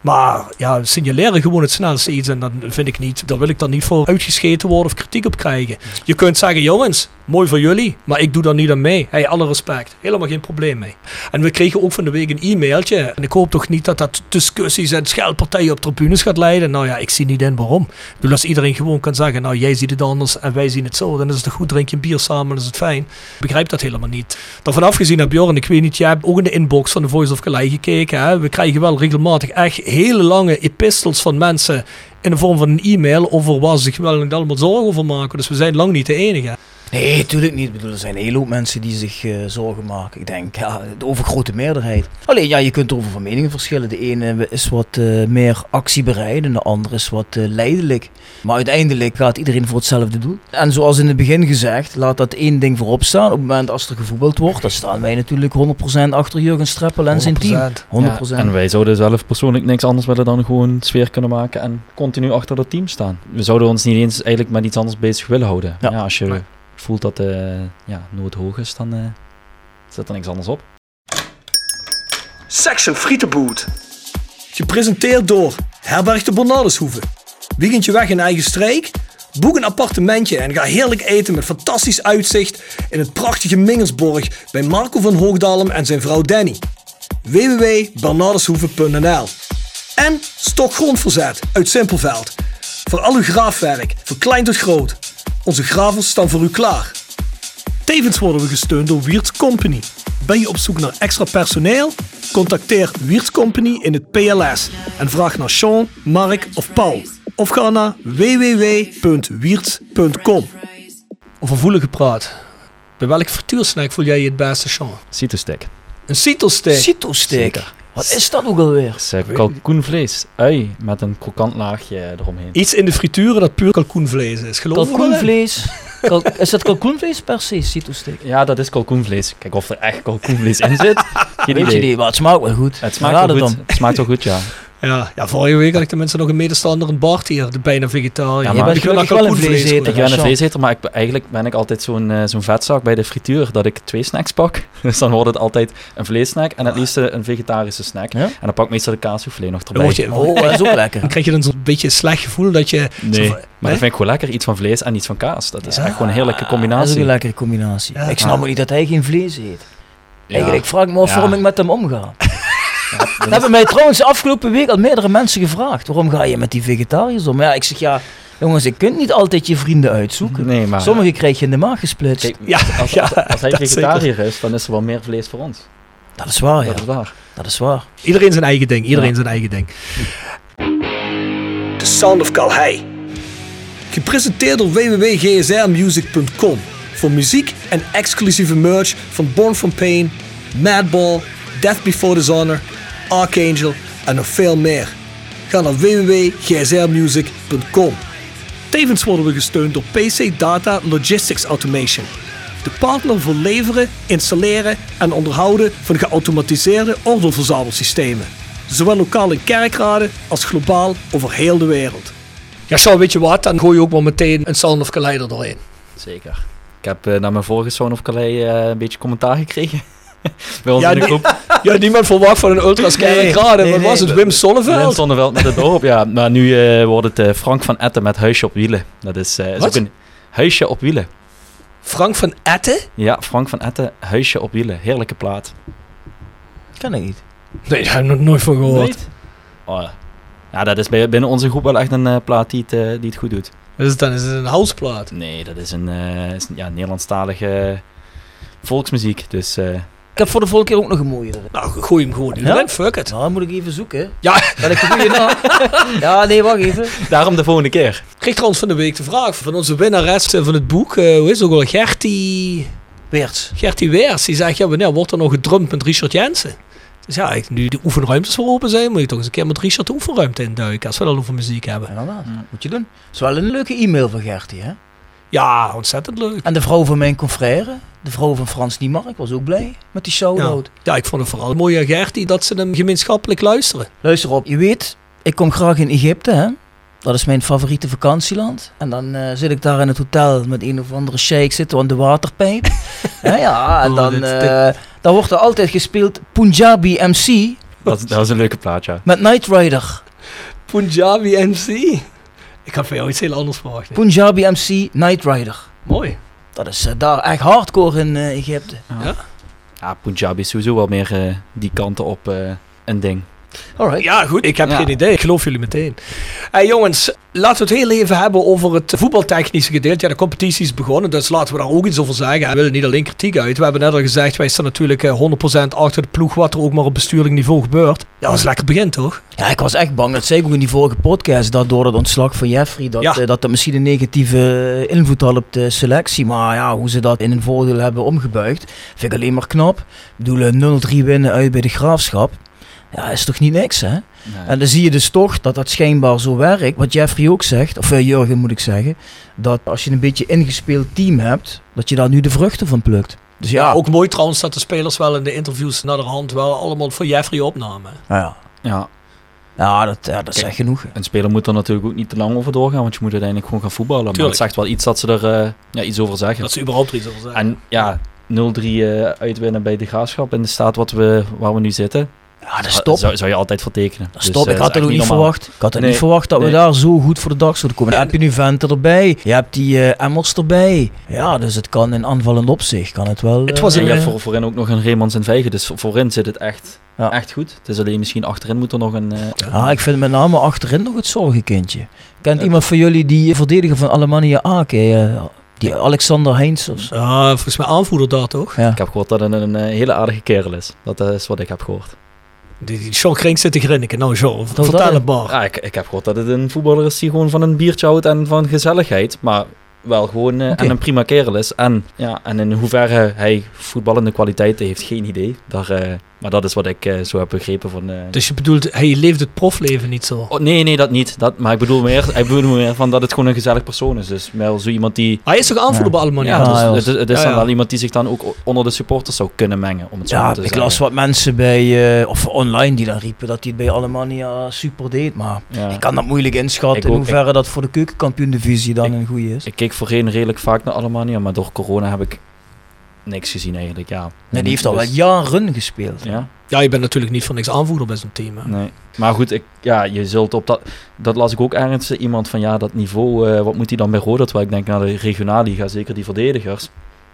Maar ja, signaleren gewoon het snelste iets. En dan vind ik niet, daar wil ik dan niet voor uitgescheten worden of kritiek op krijgen. Je kunt zeggen, jongens, mooi voor jullie, maar ik doe daar niet aan mee. Hey, alle respect. Helemaal geen probleem mee. En we kregen ook van de week een e-mailtje. En ik hoop toch niet dat dat discussies en scheldpartijen op tribunes gaat leiden. Nou ja, ik zie niet in waarom. Bedoel, als iedereen gewoon kan zeggen, nou jij ziet het anders en wij zien het zo. Dan is het goed, drink je een bier samen, is het fijn. Ik begrijp dat helemaal niet. Daarvan afgezien heb Bjorn, ik weet niet, jij hebt ook in de inbox van de Voice of Calais gekeken. Hè? We krijgen wel regelmatig echt hele lange epistels van mensen in de vorm van een e-mail over waar ze zich wel allemaal zorgen over maken. Dus we zijn lang niet de enige. Nee, natuurlijk niet. Ik bedoel, er zijn een hele hoop mensen die zich uh, zorgen maken. Ik denk, ja, de overgrote meerderheid. Alleen, ja, je kunt over van meningen verschillen. De ene is wat uh, meer actiebereid en de andere is wat uh, leidelijk. Maar uiteindelijk gaat iedereen voor hetzelfde doel. En zoals in het begin gezegd, laat dat één ding voorop staan. Op het moment als er gevoetbald wordt, dan staan wij natuurlijk 100% achter Jurgen Streppel en zijn team. 100%. Ja, en wij zouden zelf persoonlijk niks anders willen dan gewoon sfeer kunnen maken en continu achter dat team staan. We zouden ons niet eens eigenlijk met iets anders bezig willen houden. Ja, ja als je... Nee voelt dat de uh, ja, nood hoog is, dan uh, zet er niks anders op. Section Frietenboot. Gepresenteerd door Herberg de Bernardeshoeve. Weekendje weg in eigen streek? Boek een appartementje en ga heerlijk eten met fantastisch uitzicht in het prachtige Mingersborg bij Marco van Hoogdalem en zijn vrouw Danny. www.bernardeshoeve.nl En Stokgrondverzet uit Simpelveld. Voor al uw graafwerk, van klein tot groot. Onze gravels staan voor u klaar. Tevens worden we gesteund door Wiert's Company. Ben je op zoek naar extra personeel? Contacteer Wiert's Company in het PLS en vraag naar Sean, Mark of Paul. Of ga naar www.wiertz.com. Over voelen gepraat. Bij welke frituursnack voel jij je het beste, Sean? Cito-stick. Een cito-stick? Cito-stick. Wat is dat ook alweer? Het is kalkoenvlees. Ui, met een krokant laagje eromheen. Iets in de frituur dat puur kalkoenvlees is. Geloof kalkoenvlees. Kal is dat kalkoenvlees per se, cito-stick? Ja, dat is kalkoenvlees. Kijk of er echt kalkoenvlees in zit. Geen Weet idee. Je maar het smaakt wel goed. Het smaakt wel goed. Het smaakt wel goed, ja. Ja, ja, vorige week had ik tenminste nog een medestander, een Bart hier, de bijna vegetariër. Ja, maar ik ben wel een vleeseter. Ik ben een vleeseter, maar ik, eigenlijk ben ik altijd zo'n uh, zo'n vetzak bij de frituur, dat ik twee snacks pak. Dus dan wordt het altijd een vleessnack en het liefst een vegetarische snack. Ja? En dan pak ik meestal de kaassoufflé nog erbij. Je, oh, dat is ook lekker. Dan krijg je dan zo'n beetje een slecht gevoel dat je... Nee, maar dat vind ik gewoon lekker. Iets van vlees en iets van kaas. Dat is echt gewoon een heerlijke combinatie. Dat is een lekkere combinatie. Ik snap ook niet dat hij geen vlees eet. Eigenlijk vraag ik me af waarom ik met hem omga. Ja, dat hebben mij trouwens de afgelopen week al meerdere mensen gevraagd. Waarom ga je met die vegetariërs om? Ja, ik zeg ja, jongens, je kunt niet altijd je vrienden uitzoeken. Nee, maar... Sommigen krijg je in de maag gesplitst. Kijk, ja, als, als, als hij vegetariër is, dan is er wel meer vlees voor ons. Dat is waar, ja. Dat is waar. Dat is waar. Iedereen zijn eigen ding. Iedereen zijn eigen ding. The Sound of Calhei. Gepresenteerd door www.gsrmusic.com voor muziek en exclusieve merch van Born From Pain, Madball, Death Before Dishonor, Archangel en nog veel meer. Ga naar www.gsrmusic.com. Tevens worden we gesteund door PC Data Logistics Automation. De partner voor leveren, installeren en onderhouden van geautomatiseerde ordeelverzamelsystemen. Zowel lokaal in kerkraden als globaal over heel de wereld. Ja, zo weet je wat, dan gooi je ook wel meteen een Sound of Calais er doorheen. Zeker. Ik heb uh, naar mijn vorige Sound of Calais uh, een beetje commentaar gekregen. Bij ons ja, in de groep. ja, niemand verwacht van een ultras nee, graden. Nee, Wat was het? Wim Sonneveld? Wim Sonneveld met het dorp, ja. Maar nu uh, wordt het uh, Frank van Etten met Huisje op Wielen. Dat is, uh, is ook een Huisje op Wielen. Frank van Etten? Ja, Frank van Etten, Huisje op Wielen. Heerlijke plaat. Kan ik niet. Nee, daar heb ik nog nooit van gehoord. Oh, ja, dat is binnen onze groep wel echt een plaat die het, die het goed doet. Is het dan is het een houseplaat? Nee, dat is een, is een ja, Nederlandstalige volksmuziek. Dus heb voor de volgende keer ook nog een mooie. Nou, gooi hem gewoon in. Ja? Fuck it. Nou, dan moet ik even zoeken. Ja. Dat ik de goede naam. ja, nee, wacht even. Daarom de volgende keer. Kreeg trouwens van de week de vraag van onze winnares van het boek. Uh, hoe is het ook al? Gertie... Weers. Gertie Weers. Die zegt, ja, wanneer wordt er nog gedrumd met Richard Jensen? Dus ja, nu de oefenruimtes voor open zijn, moet je toch eens een keer met Richard de oefenruimte induiken. Als we dat over muziek hebben. Inderdaad. Ja. Moet je doen. Het is wel een leuke e-mail van Gertie, hè? Ja, ontzettend leuk. En de vrouw van mijn confrère, de vrouw van Frans Niemark, was ook blij met die show-out. Ja. ja, ik vond het vooral mooi aan Gertie dat ze hem gemeenschappelijk luisteren. Luister op, je weet, ik kom graag in Egypte, hè. Dat is mijn favoriete vakantieland. En dan uh, zit ik daar in het hotel met een of andere sheik zitten aan de waterpijp. ja, ja, en dan, uh, dan wordt er altijd gespeeld Punjabi MC Dat, dat was een leuke plaat, ja. Met Knight Rider. Punjabi MC. Ik had van jou iets heel anders verwacht. Punjabi MC Knight Rider. Mooi. Dat is eh, daar echt hardcore in eh, Egypte. Ja? Ja, Punjabi is sowieso wel meer eh, die kanten op een ding. Alright. Ja, goed. Ik heb Ja. geen idee. Ik geloof jullie meteen. Hey, jongens, laten we het heel even hebben over het voetbaltechnische gedeelte. Ja, de competitie is begonnen, dus laten we daar ook iets over zeggen. We willen niet alleen kritiek uit. We hebben net al gezegd, wij staan natuurlijk eh, 100% achter de ploeg, wat er ook maar op bestuurlijk niveau gebeurt. Ja, dat is lekker begin, toch? Ja, ik was echt bang. Dat zei ik ook in die vorige podcast. Dat door het ontslag van Jeffrey. Dat, Ja. eh, dat dat misschien een negatieve invloed had op de selectie. Maar ja, hoe ze dat in een voordeel hebben omgebuigd. Vind ik alleen maar knap. Ik bedoel, eh, 0-3 winnen uit bij de graafschap. Ja, is toch niet niks, hè? En dan zie je dus toch dat dat schijnbaar zo werkt. Wat Jeffrey ook zegt, of eh, Jurgen moet ik zeggen. Dat als je een beetje ingespeeld team hebt, dat je daar nu de vruchten van plukt. Dus ja, Ja, ook mooi trouwens dat de spelers wel in de interviews naar de hand wel allemaal voor Jeffrey opnamen. Nou ja. Ja, ja dat, ja, dat is echt genoeg. een speler moet er natuurlijk ook niet te lang over doorgaan, want je moet uiteindelijk gewoon gaan voetballen. Maar Tuurlijk. het zegt wel iets dat ze er eh, ja, iets over zeggen. Dat ze überhaupt er iets over zeggen. En ja, 0-3 eh, uitwinnen bij de graafschap in de staat wat we, waar we nu zitten. Ja, dat is top. Zou, zou je altijd vertekenen. Dat is top. eh, ik had het ook niet verwacht. Ik had het Nee. niet verwacht dat we daar zo goed voor de dag zouden komen. Dan heb je nu Vente erbij. Je hebt die eh Emmers erbij. Ja, dus het kan in aanvallend opzicht. Kan het wel. Het was eh, voor, voorin ook nog een Reemans en Vijgen, dus voorin zit het echt, Ja. echt goed. Het is alleen misschien achterin moet er nog een... eh, Ja, ik vind met name achterin nog het zorgenkindje. Kent iemand van jullie die verdediger van Alemannia Aken? eh, die Alexander Heins of zo? Ja, volgens mij aanvoerder daar toch? Ja. Ik heb gehoord dat het een, een, hele aardige kerel is. Dat is wat ik heb gehoord. Die, die Sean Kring zit te grinniken. Nou, Sean, dat- vertel het maar. Ja, ik, ik heb gehoord dat het een voetballer is die gewoon van een biertje houdt en van gezelligheid. Maar wel gewoon Oké. en een prima kerel is. En, ja, en in hoeverre hij voetballende kwaliteiten heeft, geen idee. Daar, eh, maar dat is wat ik eh, zo heb begrepen van... eh, Dus je bedoelt, hij leeft het profleven niet zo. Oh, nee, nee, dat niet. Dat, maar ik bedoel meer, ik bedoel meer van dat het gewoon een gezellig persoon is. Dus wel zo iemand die... Hij is toch aanvoerder Ja. Ja, Ja, dus het, is- het is Ja, dan ja. wel iemand die zich dan ook onder de supporters zou kunnen mengen, om het zo te ik zeggen. las wat mensen bij, eh, of online die dan riepen dat hij het bij Alemannia super deed. Maar Ja. ik kan dat moeilijk inschatten Ik in hoeverre dat voor de keukenkampioen-divisie dan Ik- een goede is. Ik keek voorheen redelijk vaak naar Alemannia, maar door corona heb ik niks gezien eigenlijk. Ja. Nee, die heeft al wel Dus- jaren gespeeld. Ja, Ja, je bent natuurlijk niet voor niks aanvoerder bij zo'n team. Hè? nee. Maar goed, ik, ja, je zult op dat... Dat las ik ook ergens, iemand van ja, dat niveau, eh, wat moet hij dan bij Roda? Terwijl ik denk naar de regionalliga, zeker die verdedigers.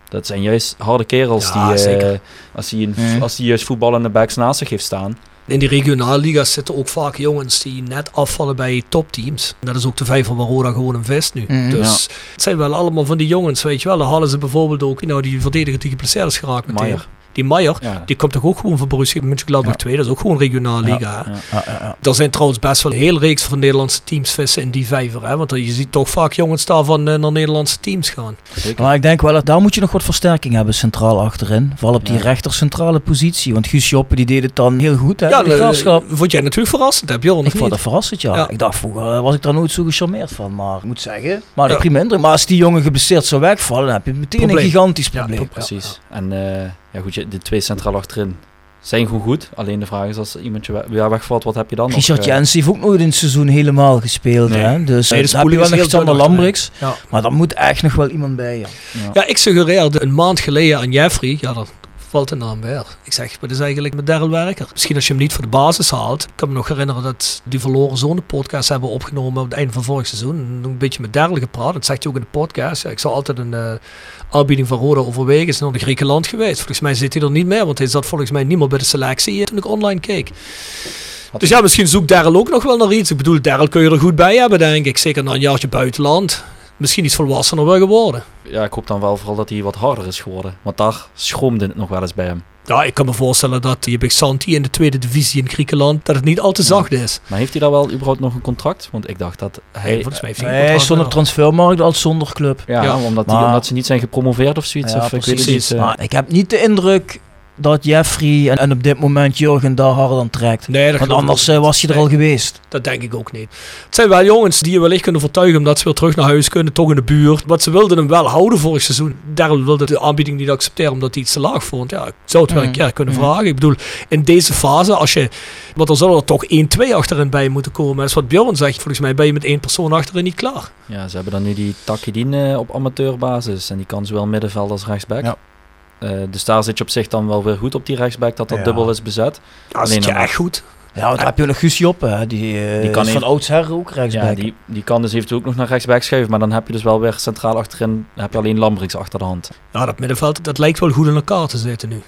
Dat zijn juist harde kerels Ja, die, eh, zeker. als die, een, Mhm. als die juist voetballende backs naast zich heeft staan. In die regionalliga's zitten ook vaak jongens die net afvallen bij topteams. Dat is ook de vijver waar Roda gewoon een vest nu. Mhm. Dus het zijn wel allemaal van die jongens, weet je wel. Dan halen ze bijvoorbeeld ook, nou, die verdediger die geblesseerd is geraakt meteen. Maier. Die Maier, Ja. die komt toch ook gewoon van Borussia Mönchengladbach Ja. 2. Dat is ook gewoon regionale liga. Ja. Ja, ja, ja. Er zijn trouwens best wel een hele reeks van Nederlandse teams vissen in die vijver. Hè? Want je ziet toch vaak jongens daarvan eh, naar Nederlandse teams gaan. Zeker. Maar ik denk wel, dat daar moet je nog wat versterking hebben centraal achterin. Vooral op die Ja. rechter centrale positie. Want Guus Joppe die deed het dan heel goed hè, Ja, de eh, graafschap. vond jij natuurlijk verrassend, heb je al Ik vond dat verrassend, ja. Ja. Ik dacht vroeger eh, was ik daar nooit zo gecharmeerd van. Maar ik moet zeggen, maar de Ja. prima indruk. Maar als die jongen geblesseerd zou wegvallen, dan heb je meteen Probleem. een gigantisch Ja, probleem. Precies. En eh, ja, goed, je- de twee centraal achterin zijn gewoon goed. Alleen de vraag is, als iemand je wegvalt, wat heb je dan Richard nog? eh? Jensen heeft ook nooit een seizoen helemaal gespeeld. Nee. Hè? Dus Nee, eh, heb je wel is nog heel Sander. Lambrix. Ja. Maar daar moet echt nog wel iemand bij. Ja. Ja. Ja, ik suggereerde een maand geleden aan Jeffrey. Ja, dat valt de naam weer. Ik zeg, wat is eigenlijk met Daryl Werker? Misschien als je hem niet voor de basis haalt. Ik kan me nog herinneren dat die Verloren Zone podcast hebben opgenomen op het einde van vorig seizoen. En Een beetje met Daryl gepraat. Dat zegt hij ook in de podcast. Ja, ik zou altijd een eh, aanbieding van Roda overwegen. Is naar de Griekenland geweest. Volgens mij zit hij er niet meer. Want hij zat volgens mij niet meer bij de selectie toen ik online keek. Dus ja, misschien zoekt Daryl ook nog wel naar iets. Ik bedoel, Daryl kun je er goed bij hebben, denk ik. Zeker na een jaartje buitenland. Misschien iets volwassener wel geworden. ja, ik hoop dan wel vooral dat hij wat harder is geworden. Want daar schroomde het nog wel eens bij hem. Ja, ik kan me voorstellen dat je bij Santi in de tweede divisie in Griekenland, dat het niet al te zacht is. Maar heeft hij daar wel überhaupt nog een contract? Want ik dacht dat hij... Volgens mij heeft hij hij op wel. transfermarkt als zonder club. ja, Ja, omdat, die, omdat ze niet zijn gepromoveerd of zoiets. Ja, of, ik weet het precies. niet. eh. Maar ik heb niet de indruk dat Jeffrey en, en op dit moment Jurgen daar harder aan trekt. Nee, dat, Want anders eh, niet. was je er Nee, al geweest. Dat denk ik ook niet. Het zijn wel jongens die je wellicht kunnen vertuigen omdat ze weer terug naar huis kunnen, toch in de buurt. Want ze wilden hem wel houden vorig seizoen. Daryl wilde de aanbieding niet accepteren omdat hij iets te laag vond. Ja, ik zou het wel een Mm. keer kunnen Mm. vragen. Ik bedoel, in deze fase, als je, want er zullen er toch 1-2 achterin bij moeten komen. Dat is wat Bjorn zegt. Volgens mij ben je met één persoon achterin niet klaar. Ja, ze hebben dan nu die Takidin eh, op amateurbasis. En die kan zowel middenveld als rechtsback. Ja. Eh, dus daar zit je op zich dan wel weer goed op die rechtsback, dat dat Ja. dubbel is bezet. Ja, dat zit je echt goed. Ja, want dan heb je nog Guus Joppe, hè. Die, eh, Die kan is van oudsher ook rechtsback. Ja, die, die kan dus eventueel ook nog naar rechtsback schuiven, maar dan heb je dus wel weer centraal achterin, heb je alleen Lambrix achter de hand. Ja, dat middenveld, dat lijkt wel goed in elkaar te zitten nu.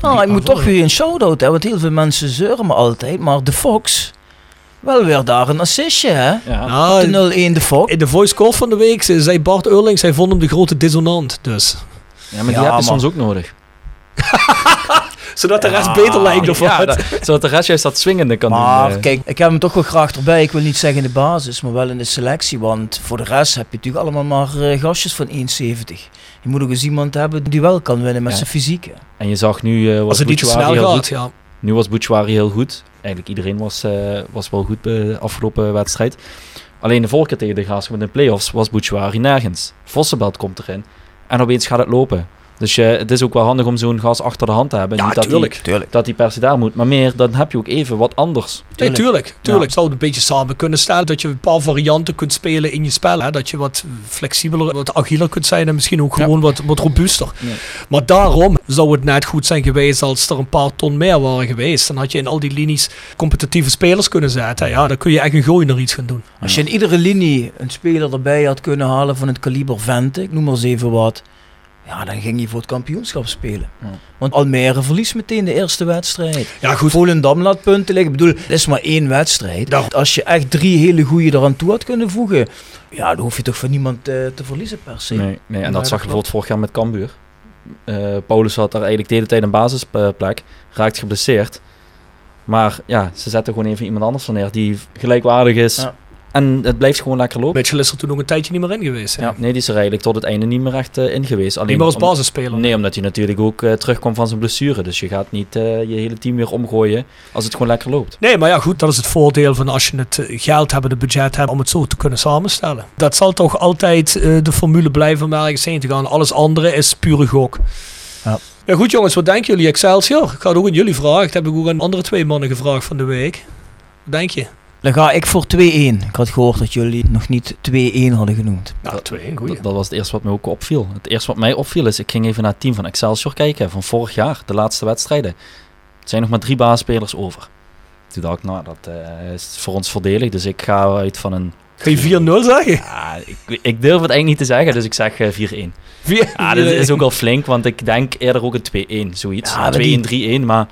Ah, ik moet toch weer een shout-out hebben, want heel veel mensen zeuren me altijd. Maar de Fox, wel weer daar een assistje, hè? Ja, Ja, De 0-1 de Fox. in de voice call van de week zei Bart Eurlings, hij vond hem de grote dissonant. Dus. Ja maar die heb je maar- soms ook nodig. Zodat de rest beter lijkt of Ja, wat? dat- zodat de rest juist dat swingende kan Maar doen. eh. kijk, ik heb hem toch wel graag erbij. Ik wil niet zeggen in de basis, maar wel in de selectie. Want voor de rest heb je natuurlijk allemaal maar eh, gastjes van 1,70. Je moet ook eens iemand hebben die wel kan winnen met Ja. zijn fysiek. hè. En je zag nu, eh, Als was het niet te Bouchouari snel heel gaat, goed. ja. Nu was Bouchouari heel goed. Eigenlijk iedereen was, eh, was wel goed bij de afgelopen wedstrijd. Alleen de vorige keer tegen de Graafschap in de playoffs was Bouchouari nergens. Vossenbelt komt erin. En opeens gaat het lopen. Dus je, het is ook wel handig om zo'n gas achter de hand te hebben. Ja, Niet dat tuurlijk. Die, Tuurlijk. dat die per se daar moet. Maar meer, dan heb je ook even wat anders. Nee, tuurlijk. tuurlijk. Zou het een beetje samen kunnen stellen dat je een paar varianten kunt spelen in je spel. Hè? Dat je wat flexibeler, wat agieler kunt zijn en misschien ook Ja. gewoon wat, wat robuuster. Maar daarom zou het net goed zijn geweest als er een paar ton meer waren geweest. Dan had je in al die linies competitieve spelers kunnen zetten. Ja, dan kun je echt een gooi naar iets gaan doen. Als je in iedere linie een speler erbij had kunnen halen van het kaliber Vente, ik noem maar eens even wat. Ja, dan ging je voor het kampioenschap spelen. Ja. Want Almere verliest meteen de eerste wedstrijd. Ja, goed. Volendam laat punten liggen. Ik bedoel, het is maar één wedstrijd. Als je echt drie hele goede eraan toe had kunnen voegen, ja, dan hoef je toch van niemand eh, te verliezen per se. Nee, nee, en dat dat zag je bijvoorbeeld vorig jaar met Cambuur. Eh Paulus had daar eigenlijk de hele tijd een basisplek. Raakt geblesseerd. Maar ja, ze zetten gewoon even iemand anders van neer die gelijkwaardig is. Ja. En het blijft gewoon lekker lopen. Mitchell is er toen nog een tijdje niet meer in geweest. Hè? Ja, nee, die is er eigenlijk tot het einde niet meer echt eh, in geweest. Alleen Niet meer als om- basisspeler. Nee, omdat hij natuurlijk ook eh, terugkwam van zijn blessure. Dus je gaat niet eh, je hele team weer omgooien als het gewoon lekker loopt. Nee, maar ja, goed, dat is het voordeel van als je het geld hebt, het budget hebt om het zo te kunnen samenstellen. Dat zal toch altijd eh, de formule blijven om ergens heen te gaan. Alles andere is pure gok. Ja. Ja, goed jongens, wat denken jullie? Excelsior? Ik ga het ook aan jullie vragen. Dat heb ik ook aan andere twee mannen gevraagd van de week. Wat denk je? Dan ga ik voor 2-1. Ik had gehoord dat jullie nog niet 2-1 hadden genoemd. Nou, twee, goeie. Dat, dat was het eerste wat mij ook opviel. Het eerste wat mij opviel is, ik ging even naar het team van Excelsior kijken van vorig jaar, de laatste wedstrijden. Er zijn nog maar drie basisspelers over. Toen dacht ik, nou, dat eh, is voor ons voordelig. Dus ik ga uit van een... Ga je 4-0 zeggen? Ja, ik, ik durf het eigenlijk niet te zeggen, dus ik zeg eh, 4-1. Vier- Ja, dat is ook al flink, want ik denk eerder ook een 2-1, zoiets. Ja, maar die- 2-1, 3-1, maar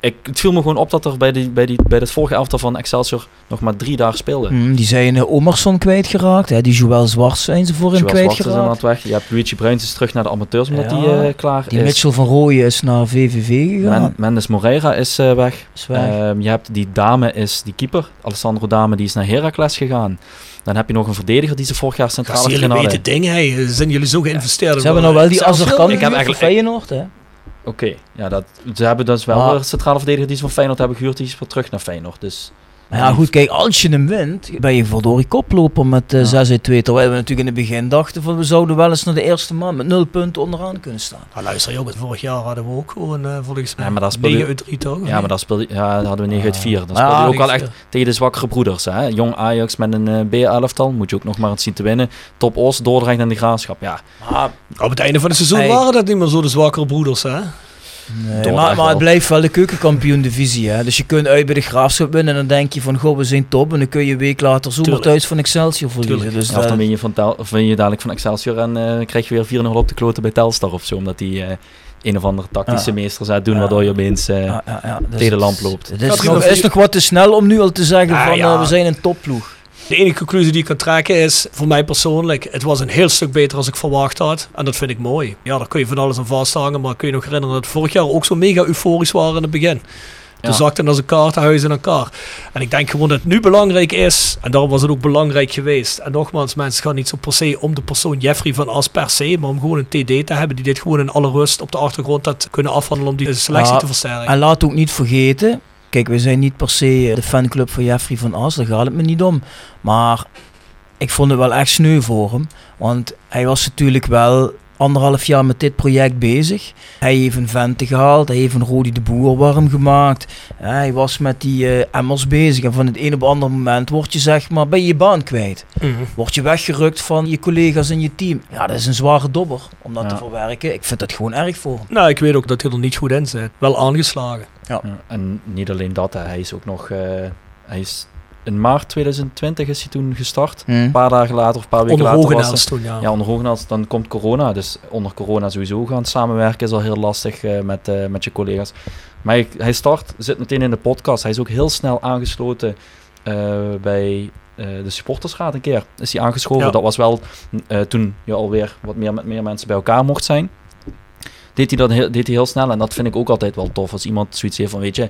ik, het viel me gewoon op dat er bij, die, bij, die, bij het vorige elftal van Excelsior nog maar drie dagen speelde. Hmm, die zijn uh, Omerson kwijtgeraakt. Hè. Die Joël Zwart zijn ze voor hem Joël Zwart is kwijtgeraakt. weg. Je hebt Luigi Bruins is terug naar de amateurs omdat Ja, hij eh, klaar Die is. Mitchell van Rooyen is naar VVV gegaan. Men- Mendes Moreira is eh, weg. is weg. Ehm, je hebt die dame, is die keeper, Alessandro Dame, die is naar Heracles gegaan. Dan heb je nog een verdediger die ze vorig jaar centraal Dat is achterin jullie hadden. weten dingen, hey. Zijn jullie zo geïnvesteerd? ze hebben nou wel die? Azarkan Ik heb eigenlijk- Feyenoord. Hè. Oké, ja, dat, ze hebben dus wel Maar- een centrale verdediger die ze van Feyenoord hebben gehuurd, die is weer terug naar Feyenoord. Dus Maar ja, goed, kijk, als je hem wint, ben je verdorie koploper met eh Ja. 6 uit 2. Terwijl we natuurlijk in het begin dachten van we zouden wel eens naar de eerste man met 0 punten onderaan kunnen staan. Nou, luister jongens, vorig jaar hadden we ook gewoon uh, volgens mij Ja, maar daar speel je- 9 uit 3 toch? ja, maar dan speelde ja, dan hadden we 9 uit 4. Dan Ah, speelde je ook wel echt tegen de zwakkere broeders. Hè? Jong Ajax met een eh B-elftal, moet je ook nog maar eens zien te winnen. Top Os, Dordrecht en de Graafschap. Ja, Maar, Op het einde van het seizoen Hey. waren dat niet meer zo de zwakkere broeders, hè? Nee, maar, het blijft wel de keukenkampioen divisie. Hè. Dus je kunt uit bij de graafschap winnen en dan denk je van goh, we zijn top. En dan kun je een week later zomaar thuis van Excelsior verliezen. Tuurlijk. Dus of dan win je, van Tel, of win je dadelijk van Excelsior en eh, krijg je weer 4-0 op de kloten bij Telstar of zo. Omdat die eh, een of andere tactische Ja. meester zou doen, Ja. waardoor je opeens... eh, ja, ja, ja. Dus tegen de lamp loopt. Het is, nog, is nog wat te snel om nu al te zeggen Ah, van ja. eh, we zijn een topploeg. De enige conclusie die ik kan trekken is, voor mij persoonlijk, het was een heel stuk beter als ik verwacht had. En dat vind ik mooi. Ja, daar kun je van alles aan vasthangen, maar kun je nog herinneren dat vorig jaar ook zo mega euforisch waren in het begin. Toen Ja. zakten als een kaartenhuis in elkaar. En ik denk gewoon dat het nu belangrijk is, en daarom was het ook belangrijk geweest. En nogmaals, mensen gaan niet zo per se om de persoon Jeffrey van As per se, maar om gewoon een TD te hebben die dit gewoon in alle rust op de achtergrond had kunnen afhandelen om die selectie Ja. te versterken. En laat ook niet vergeten, kijk, we zijn niet per se de fanclub van Jeffrey van As, daar gaat het me niet om. Maar ik vond het wel echt sneu voor hem, want hij was natuurlijk wel anderhalf jaar met dit project bezig. Hij heeft een vente gehaald, hij heeft een Rodi de Boer warm gemaakt. Hij was met die uh, emmers bezig en van het een op het andere moment word je zeg maar, ben je je baan kwijt. Mhm. Word je weggerukt van je collega's en je team. Ja, dat is een zware dobber om dat Ja. te verwerken. Ik vind dat gewoon erg voor. Nou, ik weet ook dat hij er niet goed in zit. Wel aangeslagen. Ja, en niet alleen dat, hij is ook nog. eh, hij is in maart 2020 is hij toen gestart. Een paar dagen later of een paar weken Onder later. was toen, ja. Ja, onder dan komt corona. Dus onder corona sowieso gaan samenwerken is al heel lastig eh, met, eh, met je collega's. Maar hij, hij start, zit meteen in de podcast. Hij is ook heel snel aangesloten eh, bij eh, de supportersraad een keer. Is hij aangeschoven. Ja. Dat was wel eh, toen je alweer wat meer met meer mensen bij elkaar mocht zijn. Deed hij dat heel, deed hij heel snel. En dat vind ik ook altijd wel tof. Als iemand zoiets heeft van, weet je...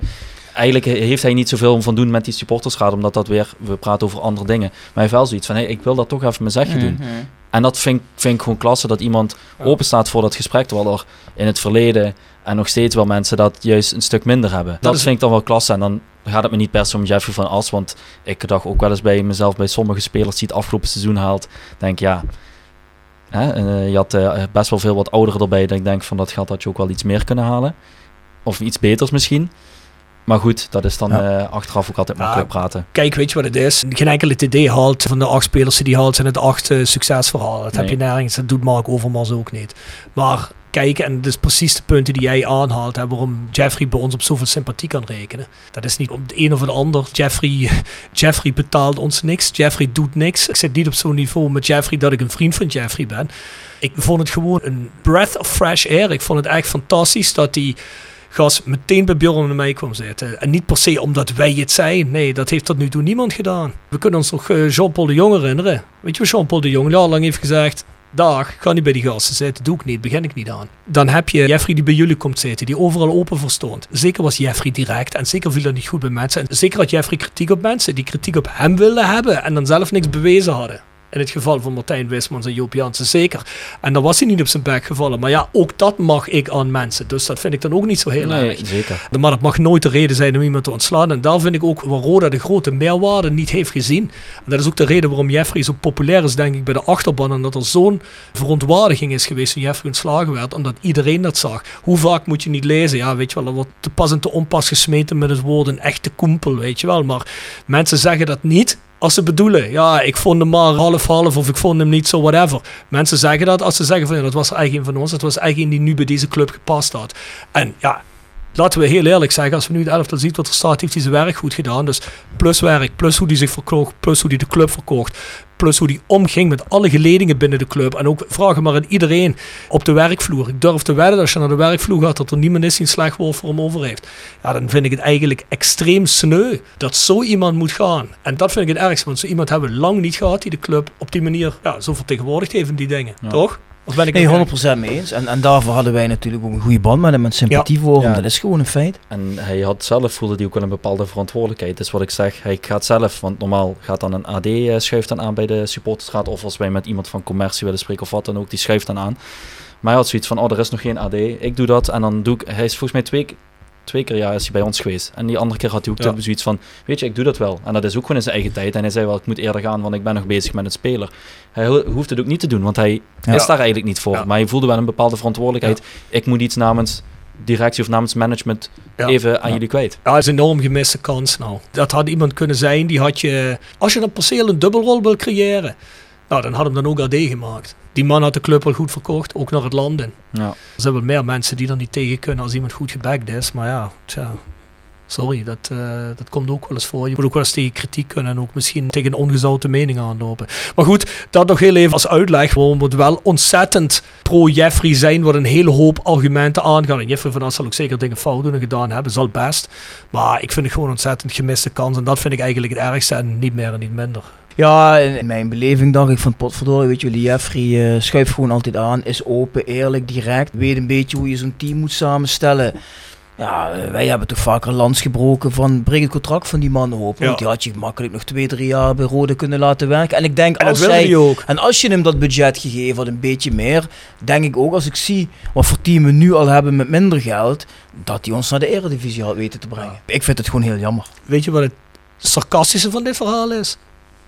Eigenlijk heeft hij niet zoveel van doen met die supportersraad. Omdat dat weer... We praten over andere dingen. Maar hij heeft wel zoiets van, hey, ik wil dat toch even mijn zegje doen. En dat vind, ik- vind ik gewoon klasse, dat iemand open staat voor dat gesprek. Terwijl er in het verleden en nog steeds wel mensen dat juist een stuk minder hebben. Dat, is- vind ik dan wel klasse. En dan gaat het me niet per se om Jeffrey van As. Want ik dacht ook wel eens bij mezelf, bij sommige spelers die het afgelopen seizoen haalt. Denk ja, hè, eh, je had eh, best wel veel wat ouderen erbij. Dat ik denk van dat geld had je ook wel iets meer kunnen halen. Of iets beters misschien. Maar goed, dat is dan Ja. eh, achteraf ook altijd makkelijk praten. Kijk, weet je wat het is? Geen enkel TD haalt van de acht spelers die die haalt, zijn het acht succesverhalen. Dat heb je nergens. Dat doet Mark Overmars ook niet. Maar kijk, en dat is precies de punten die jij aanhaalt, hè, waarom Jeffrey bij ons op zoveel sympathie kan rekenen. Dat is niet om het een of ander. Jeffrey, Jeffrey betaalt ons niks. Jeffrey doet niks. Ik zit niet op zo'n niveau met Jeffrey dat ik een vriend van Jeffrey ben. Ik vond het gewoon een breath of fresh air. Ik vond het echt fantastisch dat die gast meteen bij Bjorn en mij kwam zitten. En niet per se omdat wij het zijn. Nee, dat heeft tot nu toe niemand gedaan. We kunnen ons nog eh, Jean-Paul de Jong herinneren. Weet je Jean-Paul de Jong lang heeft gezegd? Dag, ga niet bij die gasten zitten. Doe ik niet, begin ik niet aan. Dan heb je Jeffrey die bij jullie komt zitten, die overal open voor stond. Zeker was Jeffrey direct en zeker viel dat niet goed bij mensen. En zeker had Jeffrey kritiek op mensen die kritiek op hem wilden hebben en dan zelf niks bewezen hadden. In het geval van Martijn Wismans en Joop Jansen zeker. En dan was hij niet op zijn bek gevallen. Maar ja, ook dat mag ik aan mensen. Dus dat vind ik dan ook niet zo heel Nee, erg. zeker. Maar dat mag nooit de reden zijn om iemand te ontslaan. En daar vind ik ook waar Roda de grote meerwaarde niet heeft gezien. En dat is ook de reden waarom Jeffrey zo populair is, denk ik, bij de achterban. En dat er zo'n verontwaardiging is geweest toen Jeffrey ontslagen werd. Omdat iedereen dat zag. Hoe vaak moet je niet lezen? Ja, weet je wel, er wordt te pas en te onpas gesmeten met het woord een echte koempel, weet je wel. Maar mensen zeggen dat niet. Als ze bedoelen, ja, ik vond hem maar half-half of ik vond hem niet zo, whatever. Mensen zeggen dat als ze zeggen van, ja, dat was eigenlijk een van ons. Dat was eigenlijk een die nu bij deze club gepast had. En ja, laten we heel eerlijk zeggen, als we nu het elftal ziet wat er staat, heeft hij zijn werk goed gedaan. Dus plus werk, plus hoe hij zich verkocht, plus hoe hij de club verkocht, plus hoe hij omging met alle geledingen binnen de club. En ook vragen maar aan iedereen op de werkvloer. Ik durf te wedden dat als je naar de werkvloer gaat, dat er niemand is die een slecht woord voor hem over heeft. Ja, dan vind ik het eigenlijk extreem sneu dat zo iemand moet gaan. En dat vind ik het ergste, want zo iemand hebben we lang niet gehad die de club op die manier ja, zo vertegenwoordigd heeft in die dingen. Ja. Toch? Of ben ik Nee, nog 100% mee eens. En, en daarvoor hadden wij natuurlijk ook een goede band met hem, met sympathie voor hem. Ja. Dat is gewoon een feit. En hij had zelf, voelde hij ook wel een bepaalde verantwoordelijkheid. Dus wat ik zeg, hij gaat zelf, want normaal gaat dan een AD eh, schuift dan aan bij de supportersraad. Of als wij met iemand van commercie willen spreken of wat dan ook, die schuift dan aan. Maar hij had zoiets van, oh, er is nog geen AD. Ik doe dat en dan doe ik, hij is volgens mij twee, twee keer ja, is hij bij ons geweest. En die andere keer had hij ook Ja. zoiets van, weet je, ik doe dat wel. En dat is ook gewoon in zijn eigen tijd. En hij zei wel, ik moet eerder gaan, want ik ben nog bezig met het speler. Hij ho- hoeft het ook niet te doen, want hij Ja. is daar eigenlijk niet voor. Ja. Maar hij voelde wel een bepaalde verantwoordelijkheid. Ik moet iets namens directie of namens management Ja. even aan Ja. jullie kwijt. Ja, dat is een enorm gemiste kans nou. Dat had iemand kunnen zijn, die had je... Als je een perceel een dubbelrol wil creëren, nou, dan had hem dan ook AD gemaakt. Die man had de club wel goed verkocht, ook naar het land in. Ja. Er zijn wel meer mensen die er niet tegen kunnen als iemand goed gebackt is. Maar ja, tja, sorry, dat, eh, dat komt ook wel eens voor. Je moet ook wel eens tegen kritiek kunnen en ook misschien tegen een ongezouten mening aanlopen. Maar goed, dat nog heel even als uitleg. We moeten wel ontzettend pro-Jeffrey zijn, wat een hele hoop argumenten aangaan. En Jeffrey van As zal ook zeker dingen fout doen en gedaan hebben, zal best. Maar ik vind het gewoon ontzettend gemiste kans. En dat vind ik eigenlijk het ergste en niet meer en niet minder. Ja, in mijn beleving dacht ik van potverdorie, weet je, die Jeffrey eh, schuift gewoon altijd aan, is open, eerlijk, direct, weet een beetje hoe je zo'n team moet samenstellen. Ja, eh, wij hebben toch vaker lans gebroken van breng het contract van die man open. Ja. Want die had je makkelijk nog twee, drie jaar bij Rode kunnen laten werken. En ik denk En dat als zij, hij ook. en als je hem dat budget gegeven had, een beetje meer, denk ik ook als ik zie wat voor team we nu al hebben met minder geld, dat hij ons naar de Eredivisie had weten te brengen. Ik vind het gewoon heel jammer. Weet je wat het sarcastische van dit verhaal is?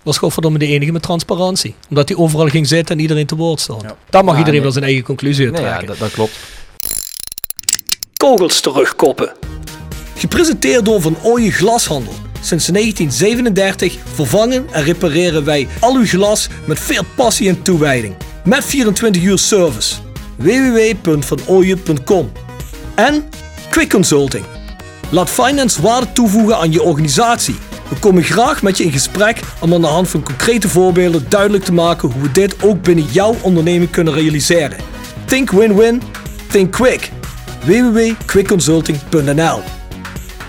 Was godverdomme de enige met transparantie. Omdat hij overal ging zitten en iedereen te woord stond. Daar mag Ja, iedereen nee. wel zijn eigen conclusie uit Nee, ja, trekken. dat, dat klopt. Kogels terugkoppen. Gepresenteerd door Van Ooyen Glashandel. Sinds 1937 vervangen en repareren wij al uw glas met veel passie en toewijding. Met 24 uur service. www.vanooyen.com En Quick Consulting. Laat finance waarde toevoegen aan je organisatie. We komen graag met je in gesprek om aan de hand van concrete voorbeelden duidelijk te maken hoe we dit ook binnen jouw onderneming kunnen realiseren. Think win-win, think quick. www.quickconsulting.nl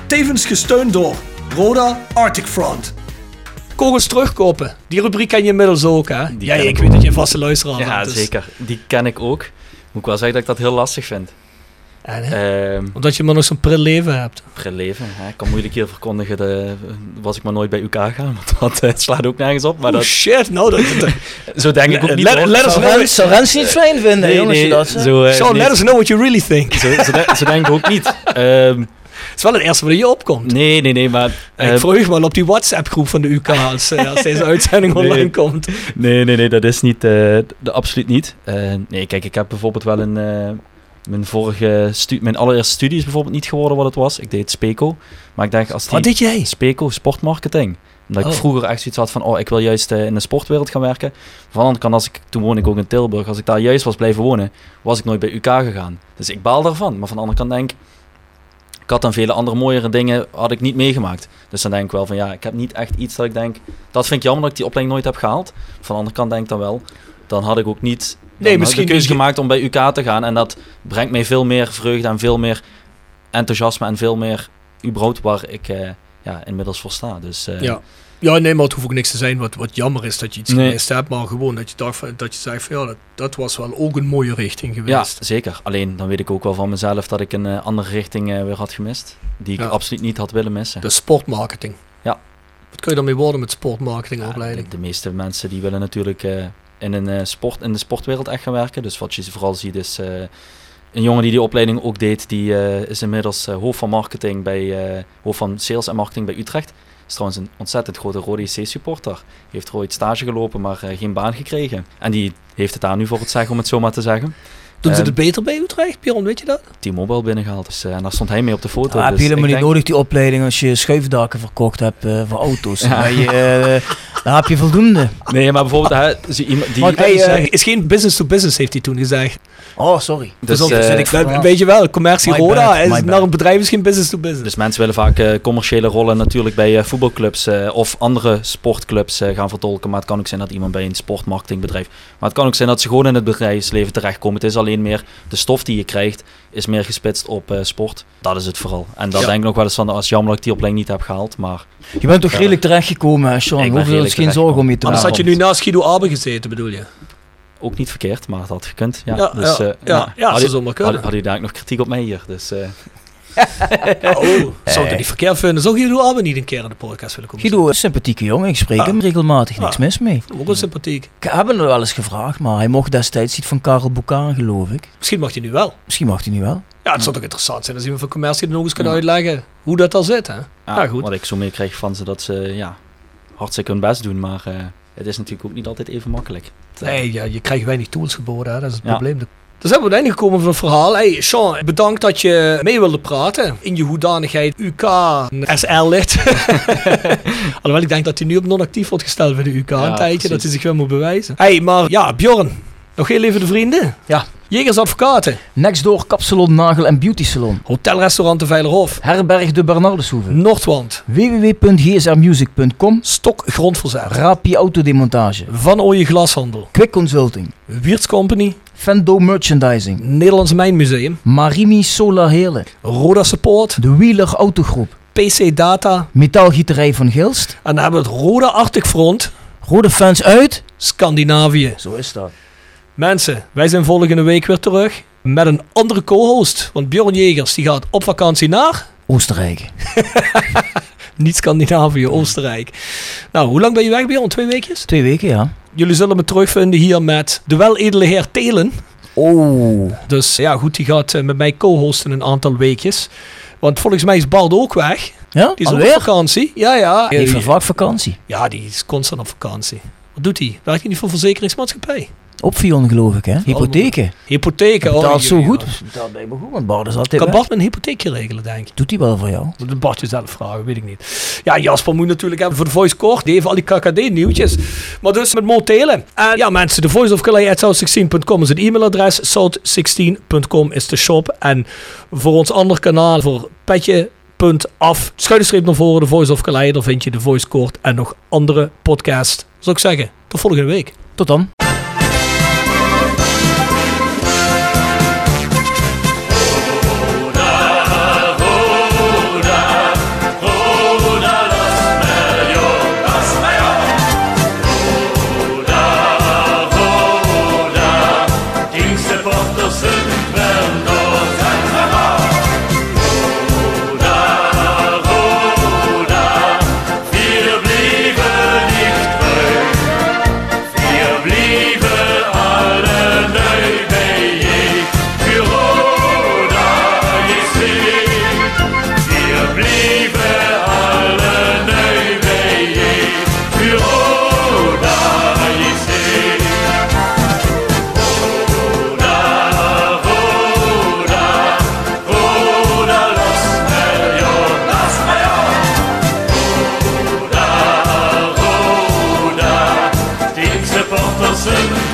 Tevens gesteund door Roda Arctic Front. Kogels terugkopen. Die rubriek ken je inmiddels ook, hè? Die ja, ik weet dat je een vaste luisteraar Ja, bent. dus- zeker. Die ken ik ook. Moet ik wel zeggen dat ik dat heel lastig vind. Ehm Omdat je maar nog zo'n pril leven hebt. pril leven. Hè. Ik kan moeilijk hier verkondigen, de, was ik maar nooit bij UK gaan. Want dat eh, slaat ook nergens op. Maar oh dat, shit, nou dat... zo denk ik ook niet Let- let us Zou know- zou Rens niet fijn vinden, Nee, jongens, nee, dat zo, eh, nee, let us know what you really think. zo, zo, de- zo denk ik ook niet. Ehm, Het is wel het eerste wat je opkomt. nee, nee, nee, maar... ik ehm, me wel op die WhatsApp-groep van de UK als, eh, als deze uitzending Nee. online komt. Nee, nee, nee, dat is niet, eh, de, absoluut niet. Eh, nee, kijk, ik heb bijvoorbeeld wel een, eh, mijn vorige, mijn allereerste studie is bijvoorbeeld niet geworden wat het was. Ik deed Speco, maar ik denk als die... Wat deed jij? Speco, sportmarketing. Omdat Oh. ik vroeger echt zoiets had van, oh, ik wil juist eh, in de sportwereld gaan werken. Van de andere kant, als ik, toen woon ik ook in Tilburg, als ik daar juist was blijven wonen, was ik nooit bij UK gegaan. Dus ik baal daarvan. Maar van de andere kant denk ik, ik had dan vele andere mooiere dingen, had ik niet meegemaakt. Dus dan denk ik wel van, ja, ik heb niet echt iets dat ik denk, dat vind ik jammer dat ik die opleiding nooit heb gehaald. Van de andere kant denk ik dan wel, dan had ik ook niet dan ik misschien de keuze niet- gemaakt om bij UK te gaan. En dat brengt mij veel meer vreugde en veel meer enthousiasme en veel meer überhaupt waar ik eh, ja, inmiddels voor sta. Dus eh, Ja. Ja, nee, maar het hoeft ook niks te zijn wat, wat jammer is dat je iets Nee. gemist hebt. Maar gewoon dat je, dacht dat je zegt van ja, dat, dat was wel ook een mooie richting ja, geweest. zeker. Alleen dan weet ik ook wel van mezelf dat ik een eh, andere richting weer had gemist. Die ik Ja. absoluut niet had willen missen. De sportmarketing. Ja. Wat kun je daarmee worden met Ja, sportmarketingopleiding? de, de meeste mensen die willen natuurlijk in, een, eh, sport, in de sportwereld echt gaan werken. Dus wat je vooral ziet is eh, een jongen die die opleiding ook deed, die eh, is inmiddels hoofd van marketing bij hoofd van sales en marketing bij Utrecht. Is trouwens een ontzettend grote Rode IC supporter. Heeft er ooit stage gelopen, maar geen baan gekregen. En die heeft het daar nu voor het zeggen, om het zo maar te zeggen. Doen ze Ehm, het beter bij Utrecht, Bjorn, weet je dat? T-Mobile binnengehaald. Dus, eh, en daar stond hij mee op de foto. Ah, heb dus je helemaal niet denk- nodig, die opleiding, als je schuifdaken verkocht hebt eh, voor auto's. Ja. Maar je, eh, daar heb je voldoende. Nee, maar bijvoorbeeld hij, die... Maar Hey, hey, eh, is geen business to business, heeft hij toen gezegd. Oh, sorry. Dus, ook- eh, ik Dat- verbaasd. weet je wel, commercie My Roda bad, is naar een bedrijf is geen business to business. Dus mensen willen vaak eh, commerciële rollen natuurlijk bij eh, voetbalclubs eh, of andere sportclubs eh, gaan vertolken. Maar het kan ook zijn dat iemand bij een sportmarketingbedrijf. Maar het kan ook zijn dat ze gewoon in het bedrijfsleven terechtkomen. Het is alleen meer de stof die je krijgt, is meer gespitst op eh, sport. Dat is het vooral. En Ja. denk ik nog wel eens van, als jammer dat ik die opleiding niet heb gehaald. Maar Je bent toch redelijk terechtgekomen, hè, Sean? Hoeveel is geen zorgen om je te Anders maken. had je nu naast Guido Abe gezeten, bedoel je? Ook niet verkeerd, maar het had gekund. Ja, Ja, dus, ja, eh, ja, nou, ja, had zou je- zomaar kunnen. Had, had je daar nog kritiek op mij hier. Dus, eh, Oh, zou ik dat niet verkeerd vinden? Zou Guido Abe niet een keer in de podcast willen komen? Guido is een sympathieke jongen, ik spreek Ah. hem regelmatig, niks Ah. mis mee. Ook wel sympathiek. Ik heb hem wel eens gevraagd, maar hij mocht destijds niet van Karel Boekaan, geloof ik. Misschien mag hij nu wel. Misschien mag hij nu wel. Ja, het zou toch interessant zijn als iemand van commercie nog eens kan Ja. uitleggen hoe dat al zit, hè? ja, Ja, goed. Wat ik zo mee krijg van ze dat ze ja, hartstikke hun best doen. Maar eh, het is natuurlijk ook niet altijd even makkelijk. Nee, ja, je krijgt weinig tools geboden, hè? dat is het Ja. probleem. Dus zijn we aan het einde gekomen van het verhaal. Hey, Sean, bedankt dat je mee wilde praten. In je hoedanigheid UK SR-lid. Alhoewel, ik denk dat hij nu op non-actief wordt gesteld bij de UK. Ja, een tijdje, precies. dat hij zich weer moet bewijzen. Hey, maar ja, Bjorn. Nog heel even de vrienden. Ja. Jegers Advocaten. Next door Kapsalon, Nagel en Beauty Salon. Hotelrestaurant de Veilerhof. Herberg de Bernardeshoeve. Noordwand. www.gsrmusic.com. Stok Grondverzet. Rapi Autodemontage. Van Ooyen Glashandel. Quick Consulting. Wiertz Company. Fendo Merchandising. Nederlands Mijnmuseum. Marimi Solar Heerlen. Roda Support. De Wheeler Autogroep. PC Data. Metaalgieterij van Gilst. En dan hebben we het Roda Arctic Front. Rode fans uit. Scandinavië. Zo is dat. Mensen, wij zijn volgende week weer terug met een andere co-host. Want Bjorn Jegers die gaat op vakantie naar Oostenrijk. niet Scandinavië, Oostenrijk. Nou, hoe lang ben je weg Bjorn? Twee weekjes? Twee weken, ja. Jullie zullen me terugvinden hier met de weledele heer Telen. Oh. Dus ja goed, die gaat eh, met mij co-hosten een aantal weekjes. Want volgens mij is Bald ook weg. Ja, Die is alweer? op vakantie. Ja, ja. Heeft hij vaak vakantie. Ja, die is constant op vakantie. Wat doet hij? Werkt hij niet voor verzekeringsmaatschappij? Opvion geloof ik, hè? Hypotheken. Hypotheken. Dat oh, is zo goed. Dat ben ik me goed, want Bart is altijd Kan. Bart een hypotheekje regelen, denk ik? Doet hij wel voor jou? Dat moet Bart jezelf vragen, weet ik niet. Ja, Jasper moet natuurlijk hebben voor de Voice Kort. Die heeft al die KKD-nieuwtjes. Maar dus met Montelen. En ja, mensen, de Voice of Calais.south16.com is het e-mailadres. South16.com is de shop. En voor ons andere kanaal, voor petje.af, schuine streep naar voren, de Voice of Calais. Daar vind je de Voice Kort en nog andere podcasts. Zou ik zeggen, tot volgende week. Tot dan.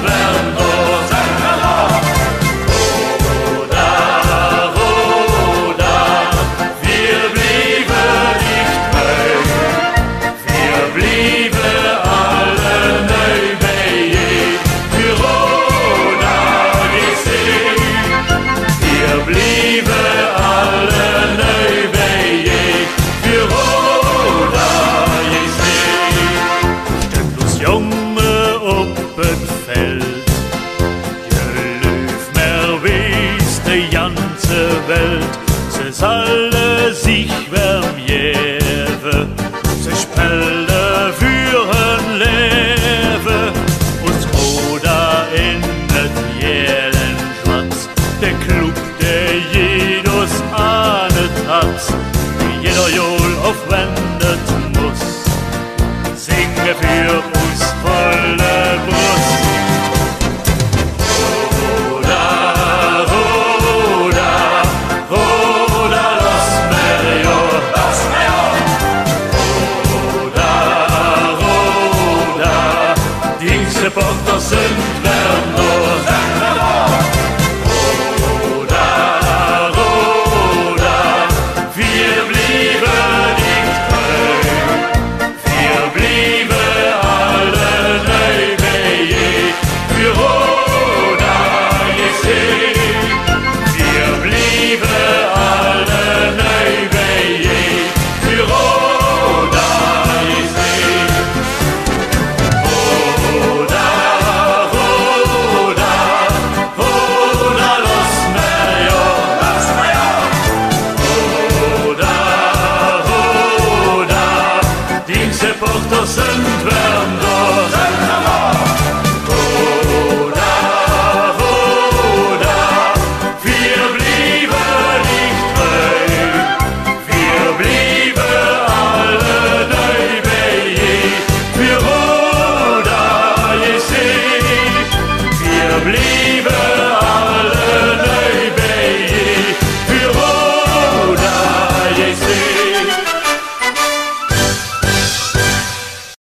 Jongen